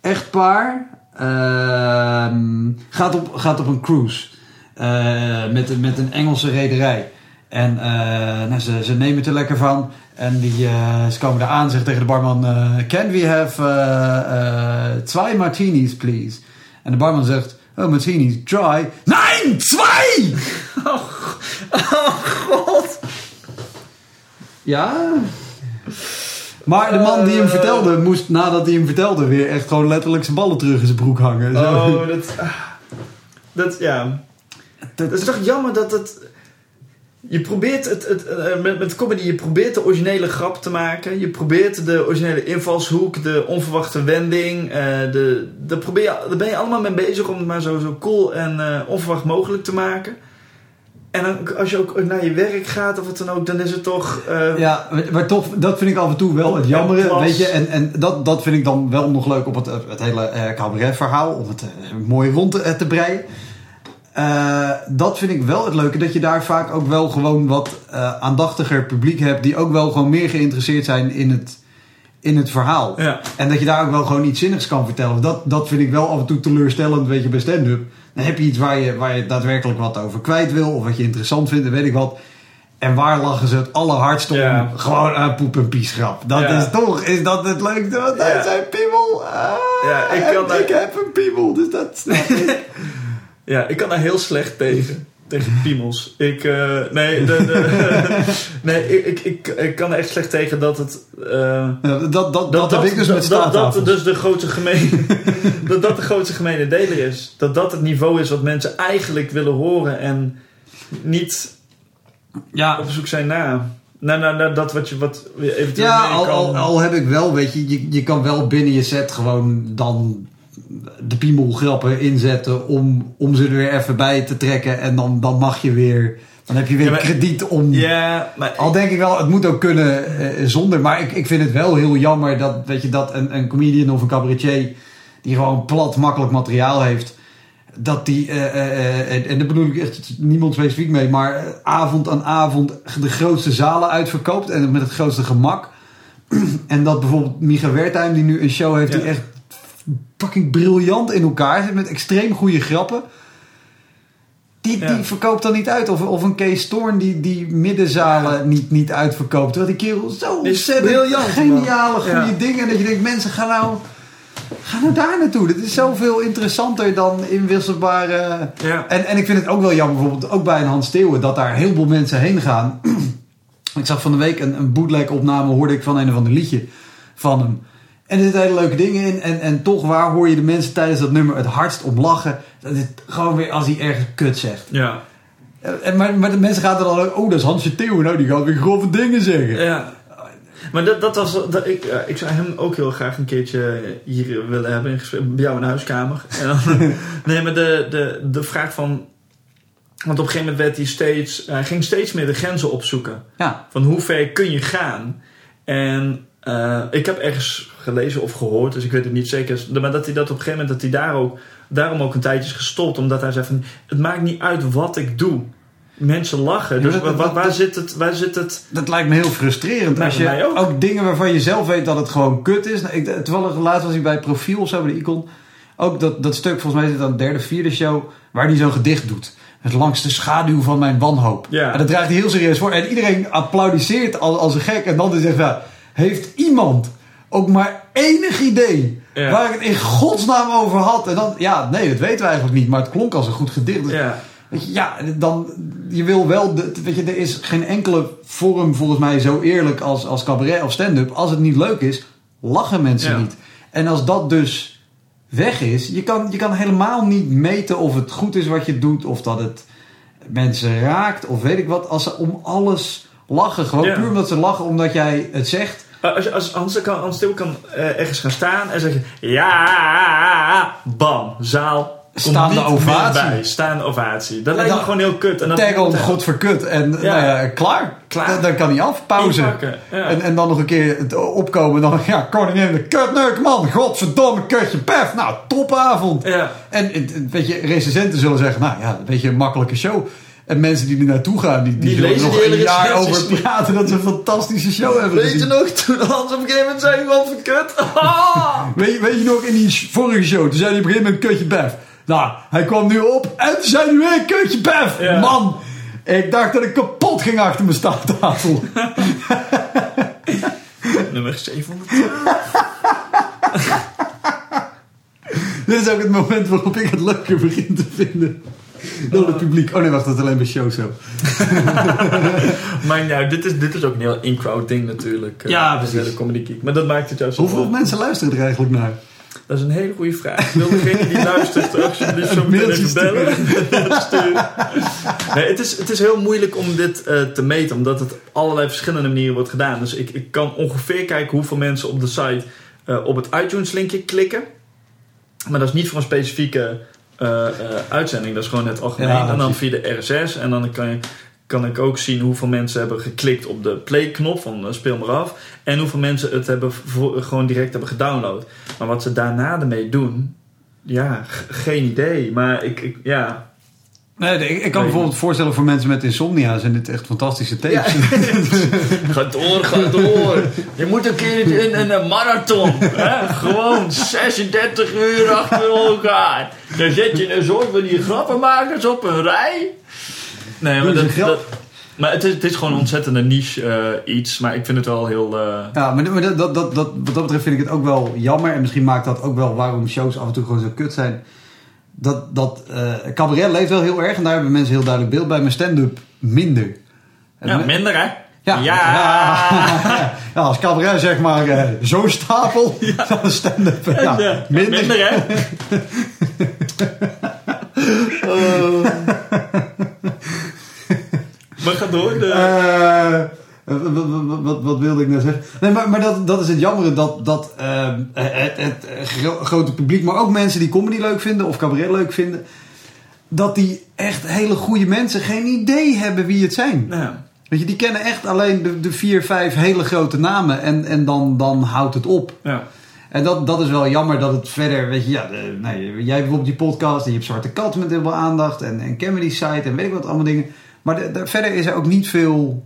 echtpaar ehm, gaat, op, gaat op een cruise eh, met, met een Engelse rederij. En eh, nou, ze, ze nemen het er lekker van. En die, eh, ze komen daar aan zeggen tegen de barman... eh, Can we have twee martinis, please? En de barman zegt... Oh, Mazzini, try. Nein, zwei! God. Ja. Maar de man die hem vertelde, moest nadat hij hem vertelde weer echt gewoon letterlijk zijn ballen terug in zijn broek hangen. Zo. Oh, dat... ah. Dat, ja... Dat is toch jammer dat het... Je probeert het, het eh, met, met comedy, je probeert de originele grap te maken. Je probeert de originele invalshoek, de onverwachte wending. eh, de, daar, probeer je, daar ben je allemaal mee bezig om het maar zo, zo cool en eh, onverwacht mogelijk te maken. En dan, als je ook naar je werk gaat of wat dan ook, dan is het toch... Ja, maar toch, dat vind ik af en toe wel het jammere, klas. weet je. En, en dat, dat vind ik dan wel nog leuk op het, het hele cabaret-verhaal, om het mooi rond te, te breien. Eh, dat vind ik wel het leuke, dat je daar vaak ook wel gewoon wat eh, aandachtiger publiek hebt, die ook wel gewoon meer geïnteresseerd zijn in het, in het verhaal. Ja. En dat je daar ook wel gewoon iets zinnigs kan vertellen. Dat, dat vind ik wel af en toe teleurstellend, weet je, bij stand-up. Dan heb je iets waar je, waar je daadwerkelijk wat over kwijt wil, of wat je interessant vindt, en weet ik wat. En waar lachen ze het allerhardst om? Ja. Gewoon aan poep en piesgrap. Dat Ja. is toch, is dat het leukste? Want hij zijn piemel. Ah, Ja, ik kan daar- ik heb een piemel, dus dat snap ik. Ja, ik kan daar heel slecht tegen. Tegen piemels. Ik, eh, nee, de, de, nee ik, ik, ik, ik kan er echt slecht tegen dat het... eh, Ja, dat, dat, dat, heb ik dus dat, met dat, dat dus de grootste gemene, dat dat de grootste gemene deler is. Dat dat het niveau is wat mensen eigenlijk willen horen en niet ja, op zoek zijn naar. Naar, naar, naar dat wat je wat eventueel Ja, mee al, kan. al, al heb ik wel, weet je, je, je kan wel binnen je set gewoon dan de piemelgrappen inzetten om, om ze er weer even bij te trekken. En dan, dan mag je weer, dan heb je weer Ja, maar- krediet om... Ja, maar Al denk ik wel, het moet ook kunnen eh, zonder. Maar ik, ik vind het wel heel jammer dat, weet je, dat een, een comedian of een cabaretier... die gewoon plat, makkelijk materiaal heeft... dat die, eh, eh, en, daar bedoel ik echt niemand specifiek mee... maar avond aan avond de grootste zalen uitverkoopt... en met het grootste gemak. en dat bijvoorbeeld Micha Wertheim, die nu een show heeft... die echt fucking briljant in elkaar zit... met extreem goede grappen... Die, Ja. die verkoopt dan niet uit. Of, of een Kees Storn die, die middenzalen niet, niet uitverkoopt. Terwijl die kerel zo ontzettend briljant, geniale, goede Ja. dingen. En dat je denkt, mensen gaan nou, ga nou daar naartoe. Dit is zoveel interessanter dan inwisselbare... En, en ik vind het ook wel jammer, bijvoorbeeld ook bij een Hans Steeuwen... dat daar heel veel mensen heen gaan. ik zag van de week een, een bootleg opname... hoorde ik van een of ander liedje van hem. En er zitten hele leuke dingen in. En, en toch, waar hoor je de mensen tijdens dat nummer het hardst om lachen? Dat is gewoon weer als hij ergens kut zegt. ja. En, maar, maar de mensen gaan er dan ook... Oh, dat is Hansje Theeuwen. Nou, die gaat weer grove dingen zeggen. Ja. Maar dat, dat was, dat, ik, ik zou hem ook heel graag een keertje hier willen hebben in gesprek, bij jou in de huiskamer. En dan, nee, maar de, de, de vraag van, want op een gegeven moment werd hij steeds, hij ging steeds meer de grenzen opzoeken. Ja. Van hoe ver kun je gaan? En eh, ik heb ergens gelezen of gehoord, dus ik weet het niet zeker. Maar dat hij dat op een gegeven moment, dat hij daar ook, daarom ook een tijdje is gestopt. Omdat hij zei van, het maakt niet uit wat ik doe. Mensen lachen. Ja, Dus dat- waar, dat- waar, dat- zit het, waar zit het? Dat lijkt me heel frustrerend. Als je ook. ook. dingen waarvan je zelf weet dat het gewoon kut is. Nou, ik, toevallig laatst was ik bij Profiel of zo, bij de Icon. Ook dat, dat stuk, volgens mij het dan de derde, vierde show... waar hij zo'n gedicht doet. Het langs de schaduw van mijn wanhoop. Ja. En dat draagt hij heel serieus voor. En iedereen applaudisseert als, als een gek. En dan van... Heeft iemand ook maar enig idee... Ja. waar ik het in godsnaam over had? En dan... Ja, nee, dat weten we eigenlijk niet. Maar het klonk als een goed gedicht. Ja. Weet je, ja, dan, je wil wel, de, weet je, er is geen enkele vorm volgens mij zo eerlijk als, als cabaret of stand-up. Als het niet leuk is, lachen mensen Ja. niet. En als dat dus weg is, je kan, je kan helemaal niet meten of het goed is wat je doet, of dat het mensen raakt, of weet ik wat. Als ze om alles lachen, gewoon puur omdat ze lachen omdat jij het zegt. Als, als Hans, kan, Hans Til kan eh, ergens gaan staan en zeggen... Ja, bam, zaal. Staande ovatie. Bij. Staande ovatie. Dat En lijkt me dan- gewoon heel kut. En godverkut en nou ja, klaar. Klaar. Dan, dan kan hij af, pauze. inpakken. Ja. En, en dan nog een keer het opkomen. Dan, ja, koningin de kutneuk, man. Godverdomme, kutje pef. Nou, topavond. en, en, weet je, recensenten zullen zeggen, nou ja, een beetje een makkelijke show. En mensen die er naartoe gaan, die, die, lezen nog een jaar over praten dat ze een fantastische show hebben Weet je nog, toen Hans op een gegeven moment zei... Wat voor kut. Ah! Weet, je- weet je nog, in die vorige show, toen zei hij op een gegeven moment kutje pef. Nou, hij kwam nu op en toen zei hij weer kutje. Ja. Man, ik dacht dat ik kapot ging achter mijn staattafel. Nummer 700. Dit is ook het moment waarop ik het leuker begin te vinden. Dan het publiek. Oh nee, wacht, dat is alleen bij show zo. Maar nou, dit is, dit is ook een heel in-crowd ding natuurlijk. eh, Ja, de precies. hele Comedy Geek. Maar dat maakt het juist zo Hoeveel mensen luisteren er eigenlijk naar? Dat is een hele goede vraag. Ik wil degene die luistert alsjeblieft zo meteen even bellen. Nee, het, is, het is heel moeilijk om dit eh, te meten, omdat het op allerlei verschillende manieren wordt gedaan. Dus ik, ik kan ongeveer kijken hoeveel mensen op de site eh, op het iTunes linkje klikken. Maar dat is niet voor een specifieke uitzending. Dat is gewoon het algemeen. Ja, en dan via de RSS. En dan kan, je, kan ik ook zien hoeveel mensen hebben geklikt op de play-knop van eh, speel maar af. En hoeveel mensen het hebben voor- gewoon direct hebben gedownload. Maar wat ze daarna ermee doen, ja, geen idee. Maar ik, ik ja. Nee, ik, ik kan me bijvoorbeeld voorstellen voor mensen met insomnia zijn dit echt fantastische tapes. Ga door, ga door. Je moet een keer in, in een marathon. Hè? Gewoon 36 uur achter elkaar. Dan zet je een soort van die grappenmakers op een rij. Nee, maar, dat, maar het, is, het is gewoon een ontzettende niche eh, iets. Maar ik vind het wel heel... eh, Ja, maar, dat, dat, dat- wat dat betreft vind ik het ook wel jammer. En misschien maakt dat ook wel waarom shows af en toe gewoon zo kut zijn. Dat, dat eh, cabaret leeft wel heel erg. En daar hebben mensen heel duidelijk beeld bij. Maar stand-up minder. Ja, minder hè? Ja, Ja. ja. Ja, als cabaret zeg maar eh, zo'n stapel. Dan stand-up ja, Ja, minder. minder hè? Maar ga door. De... Eh, wat, wat, wilde ik nou zeggen? Nee, maar, maar dat, dat is het jammere dat, dat eh, het, het gro- grote publiek, maar ook mensen die comedy leuk vinden of cabaret leuk vinden, dat die echt hele goede mensen geen idee hebben wie het zijn. nou, Weet je, die kennen echt alleen de, de vier, vijf hele grote namen en, en dan, dan houdt het op. ja. En dat, dat is wel jammer dat het verder, weet je, ja, de, nee, jij hebt bijvoorbeeld die podcast en je hebt Zwarte Kat met heel veel aandacht en, en Comedy Site en weet ik wat allemaal dingen. Maar de- de- verder is er ook niet veel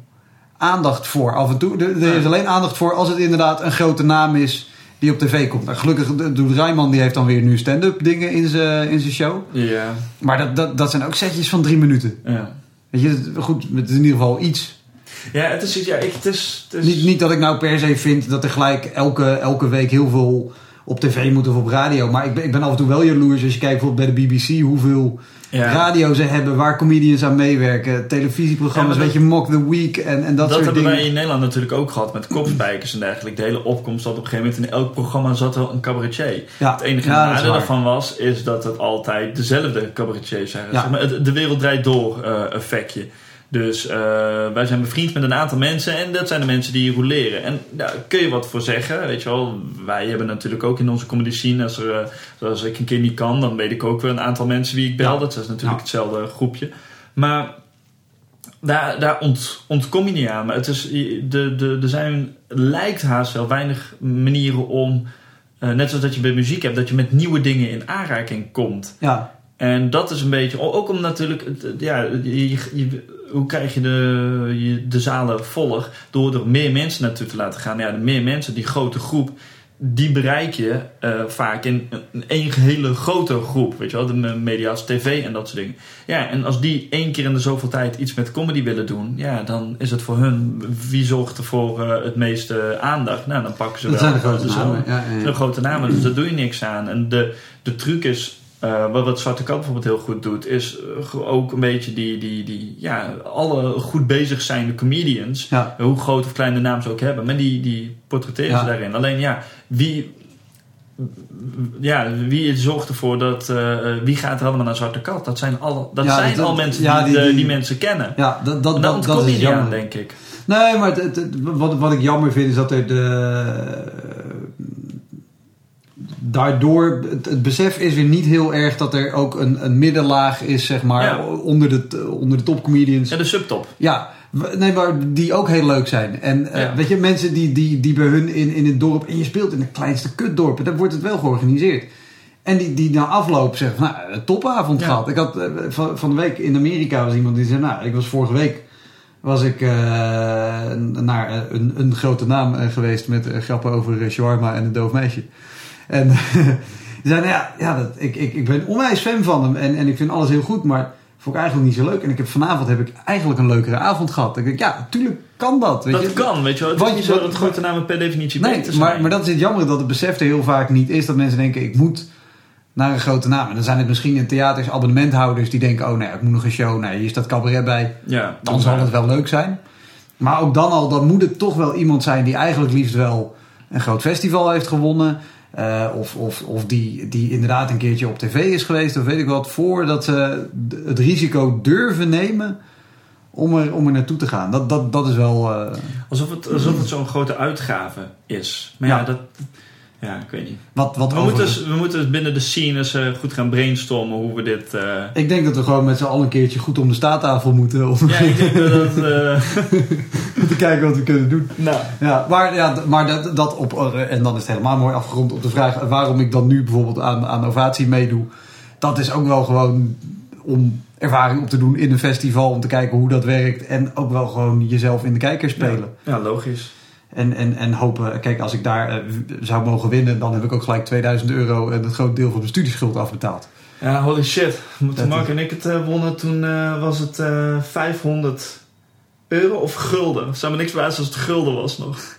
aandacht voor. Af en toe, er, er is alleen aandacht voor als het inderdaad een grote naam is die op tv komt. Nou, gelukkig doet Rijman, die heeft dan weer nu stand-up dingen in zijn in zijn show. Ja. Maar dat, dat, dat zijn ook setjes van drie minuten. Ja. Weet je, goed, het is in ieder geval iets. Ja, het is, ja, ik, het is, het is Niet, niet dat ik nou per se vind dat er gelijk elke, elke week heel veel op tv moet of op radio. Maar ik ben, ik ben af en toe wel jaloers als je kijkt bijvoorbeeld bij de BBC hoeveel ja. radio ze hebben waar comedians aan meewerken. Televisieprogramma's, Ja, weet je, Mock the Week en, en dat, Dat, soort hebben dingen. wij in Nederland natuurlijk ook gehad met kopspijkers en dergelijke. De hele opkomst zat op een gegeven moment in elk programma zat wel een cabaretier. Ja, Het enige dat nadeel daarvan was, is dat het altijd dezelfde cabaretiers zijn. Ja. Zeg maar, het, de wereld draait door eh, effectje. Dus eh, wij zijn bevriend met een aantal mensen en dat zijn de mensen die roleren. En daar kun je wat voor zeggen, weet je wel. Wij hebben natuurlijk ook in onze comedy scene, als, er, eh, als ik een keer niet kan, dan weet ik ook wel een aantal mensen wie ik bel. Ja. Dat is natuurlijk Ja. hetzelfde groepje. Maar daar, daar ont, ontkom je niet aan. Maar het is, de, de, er zijn, lijkt haast wel weinig manieren om, eh, net zoals dat je bij muziek hebt, dat je met nieuwe dingen in aanraking komt. Ja, En dat is een beetje, ook om natuurlijk, ja, je, je- hoe krijg je de, je de zalen voller? Door er meer mensen naartoe te laten gaan. Ja, de meer mensen, die grote groep, die bereik je eh, vaak in een, een hele grote groep. Weet je wel, de media's, tv en dat soort dingen. Ja, en als die één keer in de zoveel tijd iets met comedy willen doen, ja, dan is het voor hun, wie zorgt er voor eh, het meeste aandacht? Nou, dan pakken ze dat wel. zijn de grote namen. wel- Ja, ja, ja. de grote namen, dus daar doe je niks aan. En de, de truc is, eh, wat, wat Zwarte Kat bijvoorbeeld heel goed doet, is eh, ook een beetje die, die, die, ja, alle goed bezig zijnde comedians, Ja. hoe groot of klein de naam ze ook hebben, maar die, die portretteren Ja. ze daarin. Alleen ja, wie, ja, wie zorgt ervoor dat, eh, wie gaat er allemaal naar Zwarte Kat? Dat zijn, alle, dat Ja, zijn dat- al mensen die, die- de- die- die mensen kennen. Ja, dat, dat, dat, is jammer. denk ik. Nee, maar het, het- het- wat, wat ik jammer vind is dat er de. Daardoor, het, het besef is weer niet heel erg dat er ook een, een middenlaag is, zeg maar, Ja. onder, de, onder de topcomedians. Ja, de subtop. Ja, nee, maar die ook heel leuk zijn. En eh, weet je, mensen die, die, die bij hun in, in het dorp, en je speelt in de kleinste kutdorpen, daar wordt het wel georganiseerd. En die, die na afloop zeggen, nou, een topavond Ja. gehad. Ik had eh, van, van de week in Amerika was iemand die zei, nou, ik was vorige week was ik eh, naar een, een grote naam geweest met grappen over shawarma en een doof meisje. En zei, nou ja, ja dat, ik, ik, ik ben onwijs fan van hem en, en ik vind alles heel goed, maar vond ik eigenlijk niet zo leuk. En ik heb, vanavond heb ik eigenlijk een leukere avond gehad. Ik denk, ja, natuurlijk kan dat. Weet Dat je? kan, weet je wel. Het Wat is niet je- zo dat grote namen per definitie Nee, beter zijn. maar, maar dat is het jammer dat het besef er heel vaak niet is. Dat mensen denken, ik moet naar een grote naam. En dan zijn het misschien in theaters abonnementhouders die denken... oh nee, ik moet nog een show. Nee, hier staat cabaret bij. Ja, Dan zal het wel leuk zijn. Maar ook dan al, dan moet het toch wel iemand zijn... die eigenlijk liefst wel een groot festival heeft gewonnen... eh, of of, of die, die inderdaad een keertje op tv is geweest... of weet ik wat, voordat ze het risico durven nemen... om er, om er naartoe te gaan. Dat, dat, dat is wel... eh, Alsof het, alsof het zo'n grote uitgave is. Maar ja, Ja. dat... Ja, ik weet niet. wat, wat We over- moeten, dus- we moeten dus binnen de scene eens eh, goed gaan brainstormen hoe we dit... eh, Ik denk dat we gewoon met z'n allen een keertje goed om de staattafel moeten... om Ja, ik denk dat eh, te kijken wat we kunnen doen. nou, Ja, maar, ja, maar dat, dat op, eh, en dan is het helemaal mooi afgerond op de vraag waarom ik dan nu bijvoorbeeld aan, aan Ovatie meedoe. Dat is ook wel gewoon om ervaring op te doen in een festival, om te kijken hoe dat werkt. En ook wel gewoon jezelf in de kijker spelen. ja, logisch. En, en, en hopen, kijk, als ik daar eh, zou mogen winnen, dan heb ik ook gelijk 2000 euro en het groot deel van de studieschuld afbetaald. Ja, holy shit. Toen Mark en ik het eh, wonnen, toen eh, was het eh 500 euro of gulden. Zou me niks wijzen als het gulden was nog.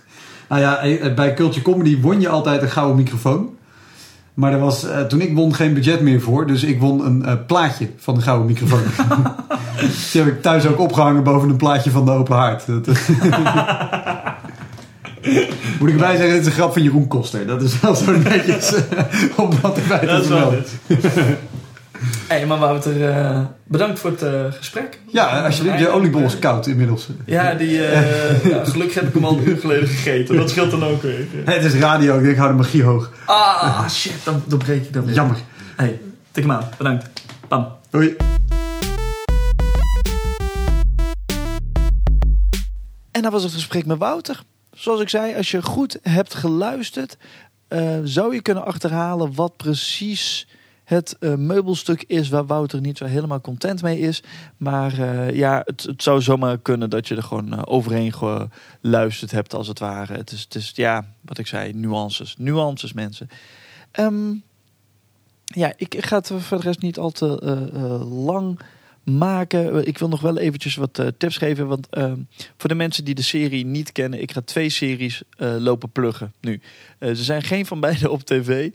Nou ja, bij Culture Comedy won je altijd een gouden microfoon. Maar er was toen ik won geen budget meer voor. Dus ik won een plaatje van de gouden microfoon. Die heb ik thuis ook opgehangen boven een plaatje van de open haard. Dat, Moet ik erbij zeggen, dit is een grap van Jeroen Koster. Dat is wel zo netjes eh, om dat erbij te Dat is wel vermelden. dit. Hé, maar Wouter, eh bedankt voor het eh, gesprek. Ja, alsjeblieft. Je oliebol is koud inmiddels. Ja, die, eh, ja, gelukkig heb ik hem al een uur geleden gegeten. Dat scheelt dan ook weer. Het is radio, ik denk, hou de magie hoog. Ah, shit, dan, dan breek ik dat weer. Jammer. Hey, tik hem aan. Bedankt. Bam. Hoi. En dat was het gesprek met Wouter. Zoals ik zei, als je goed hebt geluisterd, eh, zou je kunnen achterhalen wat precies het eh, meubelstuk is waar Wouter niet zo helemaal content mee is. Maar eh, ja, het, het zou zomaar kunnen dat je er gewoon overheen geluisterd hebt, als het ware. Het is, ja, wat ik zei, nuances. Nuances, mensen. Ehm, ja, ik, ga het voor de rest niet al te lang maken. Ik wil nog wel eventjes wat eh, tips geven. Want ehm, voor de mensen die de serie niet kennen, ik ga twee series eh, lopen pluggen nu. Eh, ze zijn geen van beide op tv.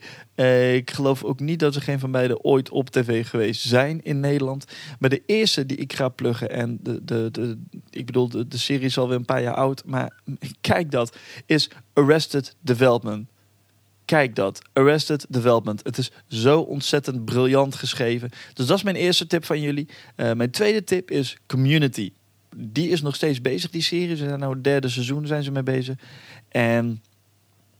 Ik geloof ook niet dat ze geen van beide ooit op tv geweest zijn in Nederland. Maar de eerste die ik ga pluggen, en de, de, de, ik bedoel, de, de serie is alweer een paar jaar oud, maar kijk dat, is Arrested Development. Kijk dat. Arrested Development. Het is zo ontzettend briljant geschreven. Dus dat is mijn eerste tip van jullie. Eh, mijn tweede tip is Community. Die is nog steeds bezig, die serie. Ze zijn nou het derde seizoen zijn ze mee bezig. En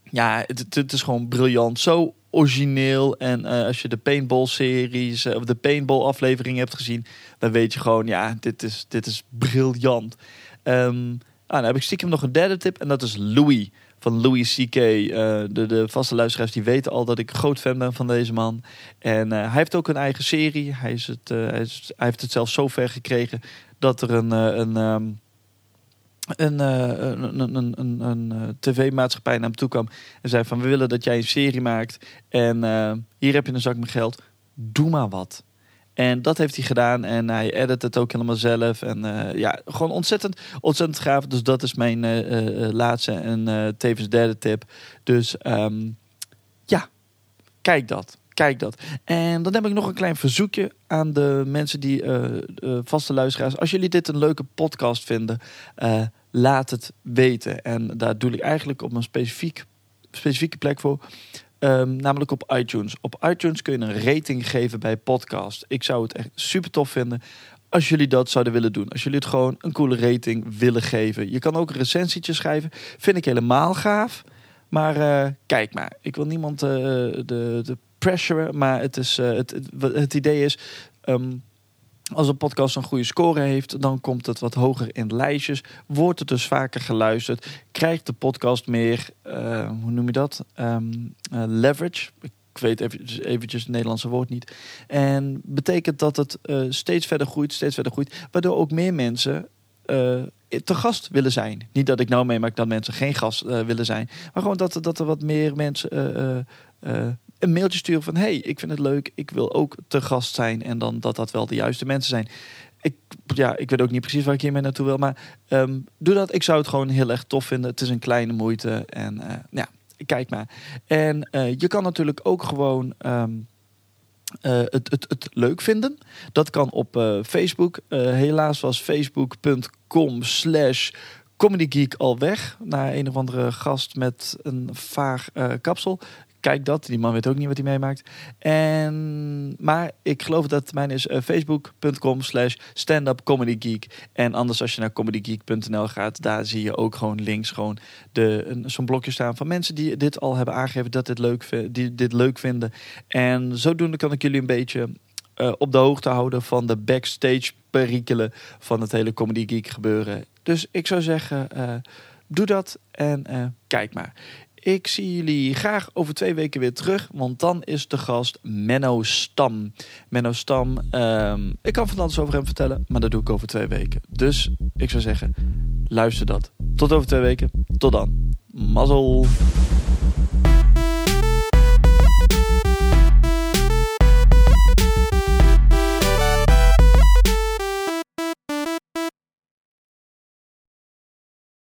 ja, het, het- is gewoon briljant. Zo origineel. En eh, als je de Paintball-series eh, of de Paintball-aflevering hebt gezien, dan weet je gewoon, ja, dit is, dit is briljant. Ehm, ah, dan heb ik stiekem nog een derde tip en dat is Louis van Louis C.K. Eh, de, de vaste luisteraars die weten al dat ik een groot fan ben van deze man. En eh, hij heeft ook een eigen serie. Hij, is het, eh, hij, heeft het zelfs zo ver gekregen dat er een, eh, een, ehm, een, een, een, een, een, een, eh, tv-maatschappij naar hem toe kwam en zei van we willen dat jij een serie maakt en hier heb je een zak met geld, doe maar wat. En dat heeft hij gedaan en hij edit het ook helemaal zelf. En eh, ja, gewoon ontzettend, ontzettend gaaf. Dus dat is mijn eh, eh, laatste en tevens derde tip. Dus ehm, ja, kijk dat. Kijk dat. En dan heb ik nog een klein verzoekje aan de mensen die vaste luisteraars. Als jullie dit een leuke podcast vinden, laat het weten. En daar doe ik eigenlijk op een specifiek, specifieke plek voor. Ehm, namelijk op iTunes. Op iTunes kun je een rating geven bij podcast. Ik zou het echt super tof vinden als jullie dat zouden willen doen. Als jullie het gewoon een coole rating willen geven. Je kan ook een recensietje schrijven. Vind ik helemaal gaaf. Maar eh, kijk maar. Ik wil niemand eh, de, de pressure. Maar het, is, eh, het, het idee is... ehm, als een podcast een goede score heeft, dan komt het wat hoger in lijstjes. Wordt het dus vaker geluisterd. Krijgt de podcast meer, eh, hoe noem je dat? Ehm, eh, leverage. Ik weet eventjes, eventjes het Nederlandse woord niet. En betekent dat het eh, steeds verder groeit, steeds verder groeit. Waardoor ook meer mensen te gast willen zijn. Niet dat ik nou meemaak dat mensen geen gast willen zijn. Maar gewoon dat, dat er wat meer mensen een mailtje sturen van... hey, ik vind het leuk, ik wil ook te gast zijn. En dan dat dat wel de juiste mensen zijn. Ik, ja, ik weet ook niet precies waar ik hiermee naartoe wil. Maar ehm, doe dat. Ik zou het gewoon heel erg tof vinden. Het is een kleine moeite. En eh, ja, kijk maar. En eh, je kan natuurlijk ook gewoon... ehm, eh, het, het, het leuk vinden. Dat kan op Facebook. Helaas was facebook.com slash comedygeek al weg. Naar een of andere gast met een vaag kapsel. Kijk dat, die man weet ook niet wat hij meemaakt. En, maar ik geloof dat mijn is eh, facebook.com slash stand-up comedygeek. En anders als je naar comedygeek.nl gaat, daar zie je ook gewoon links gewoon zo'n blokje staan van mensen die dit al hebben aangegeven dat dit leuk, die dit leuk vinden. En zodoende kan ik jullie een beetje eh, op de hoogte houden van de backstage perikelen van het hele Comedy Geek gebeuren. Dus ik zou zeggen, eh, doe dat en kijk maar. Ik zie jullie graag over twee weken weer terug, want dan is de gast Menno Stam. Menno Stam, ehm, ik kan van alles over hem vertellen, maar dat doe ik over twee weken. Dus ik zou zeggen, luister dat. Tot over twee weken. Tot dan. Mazzel.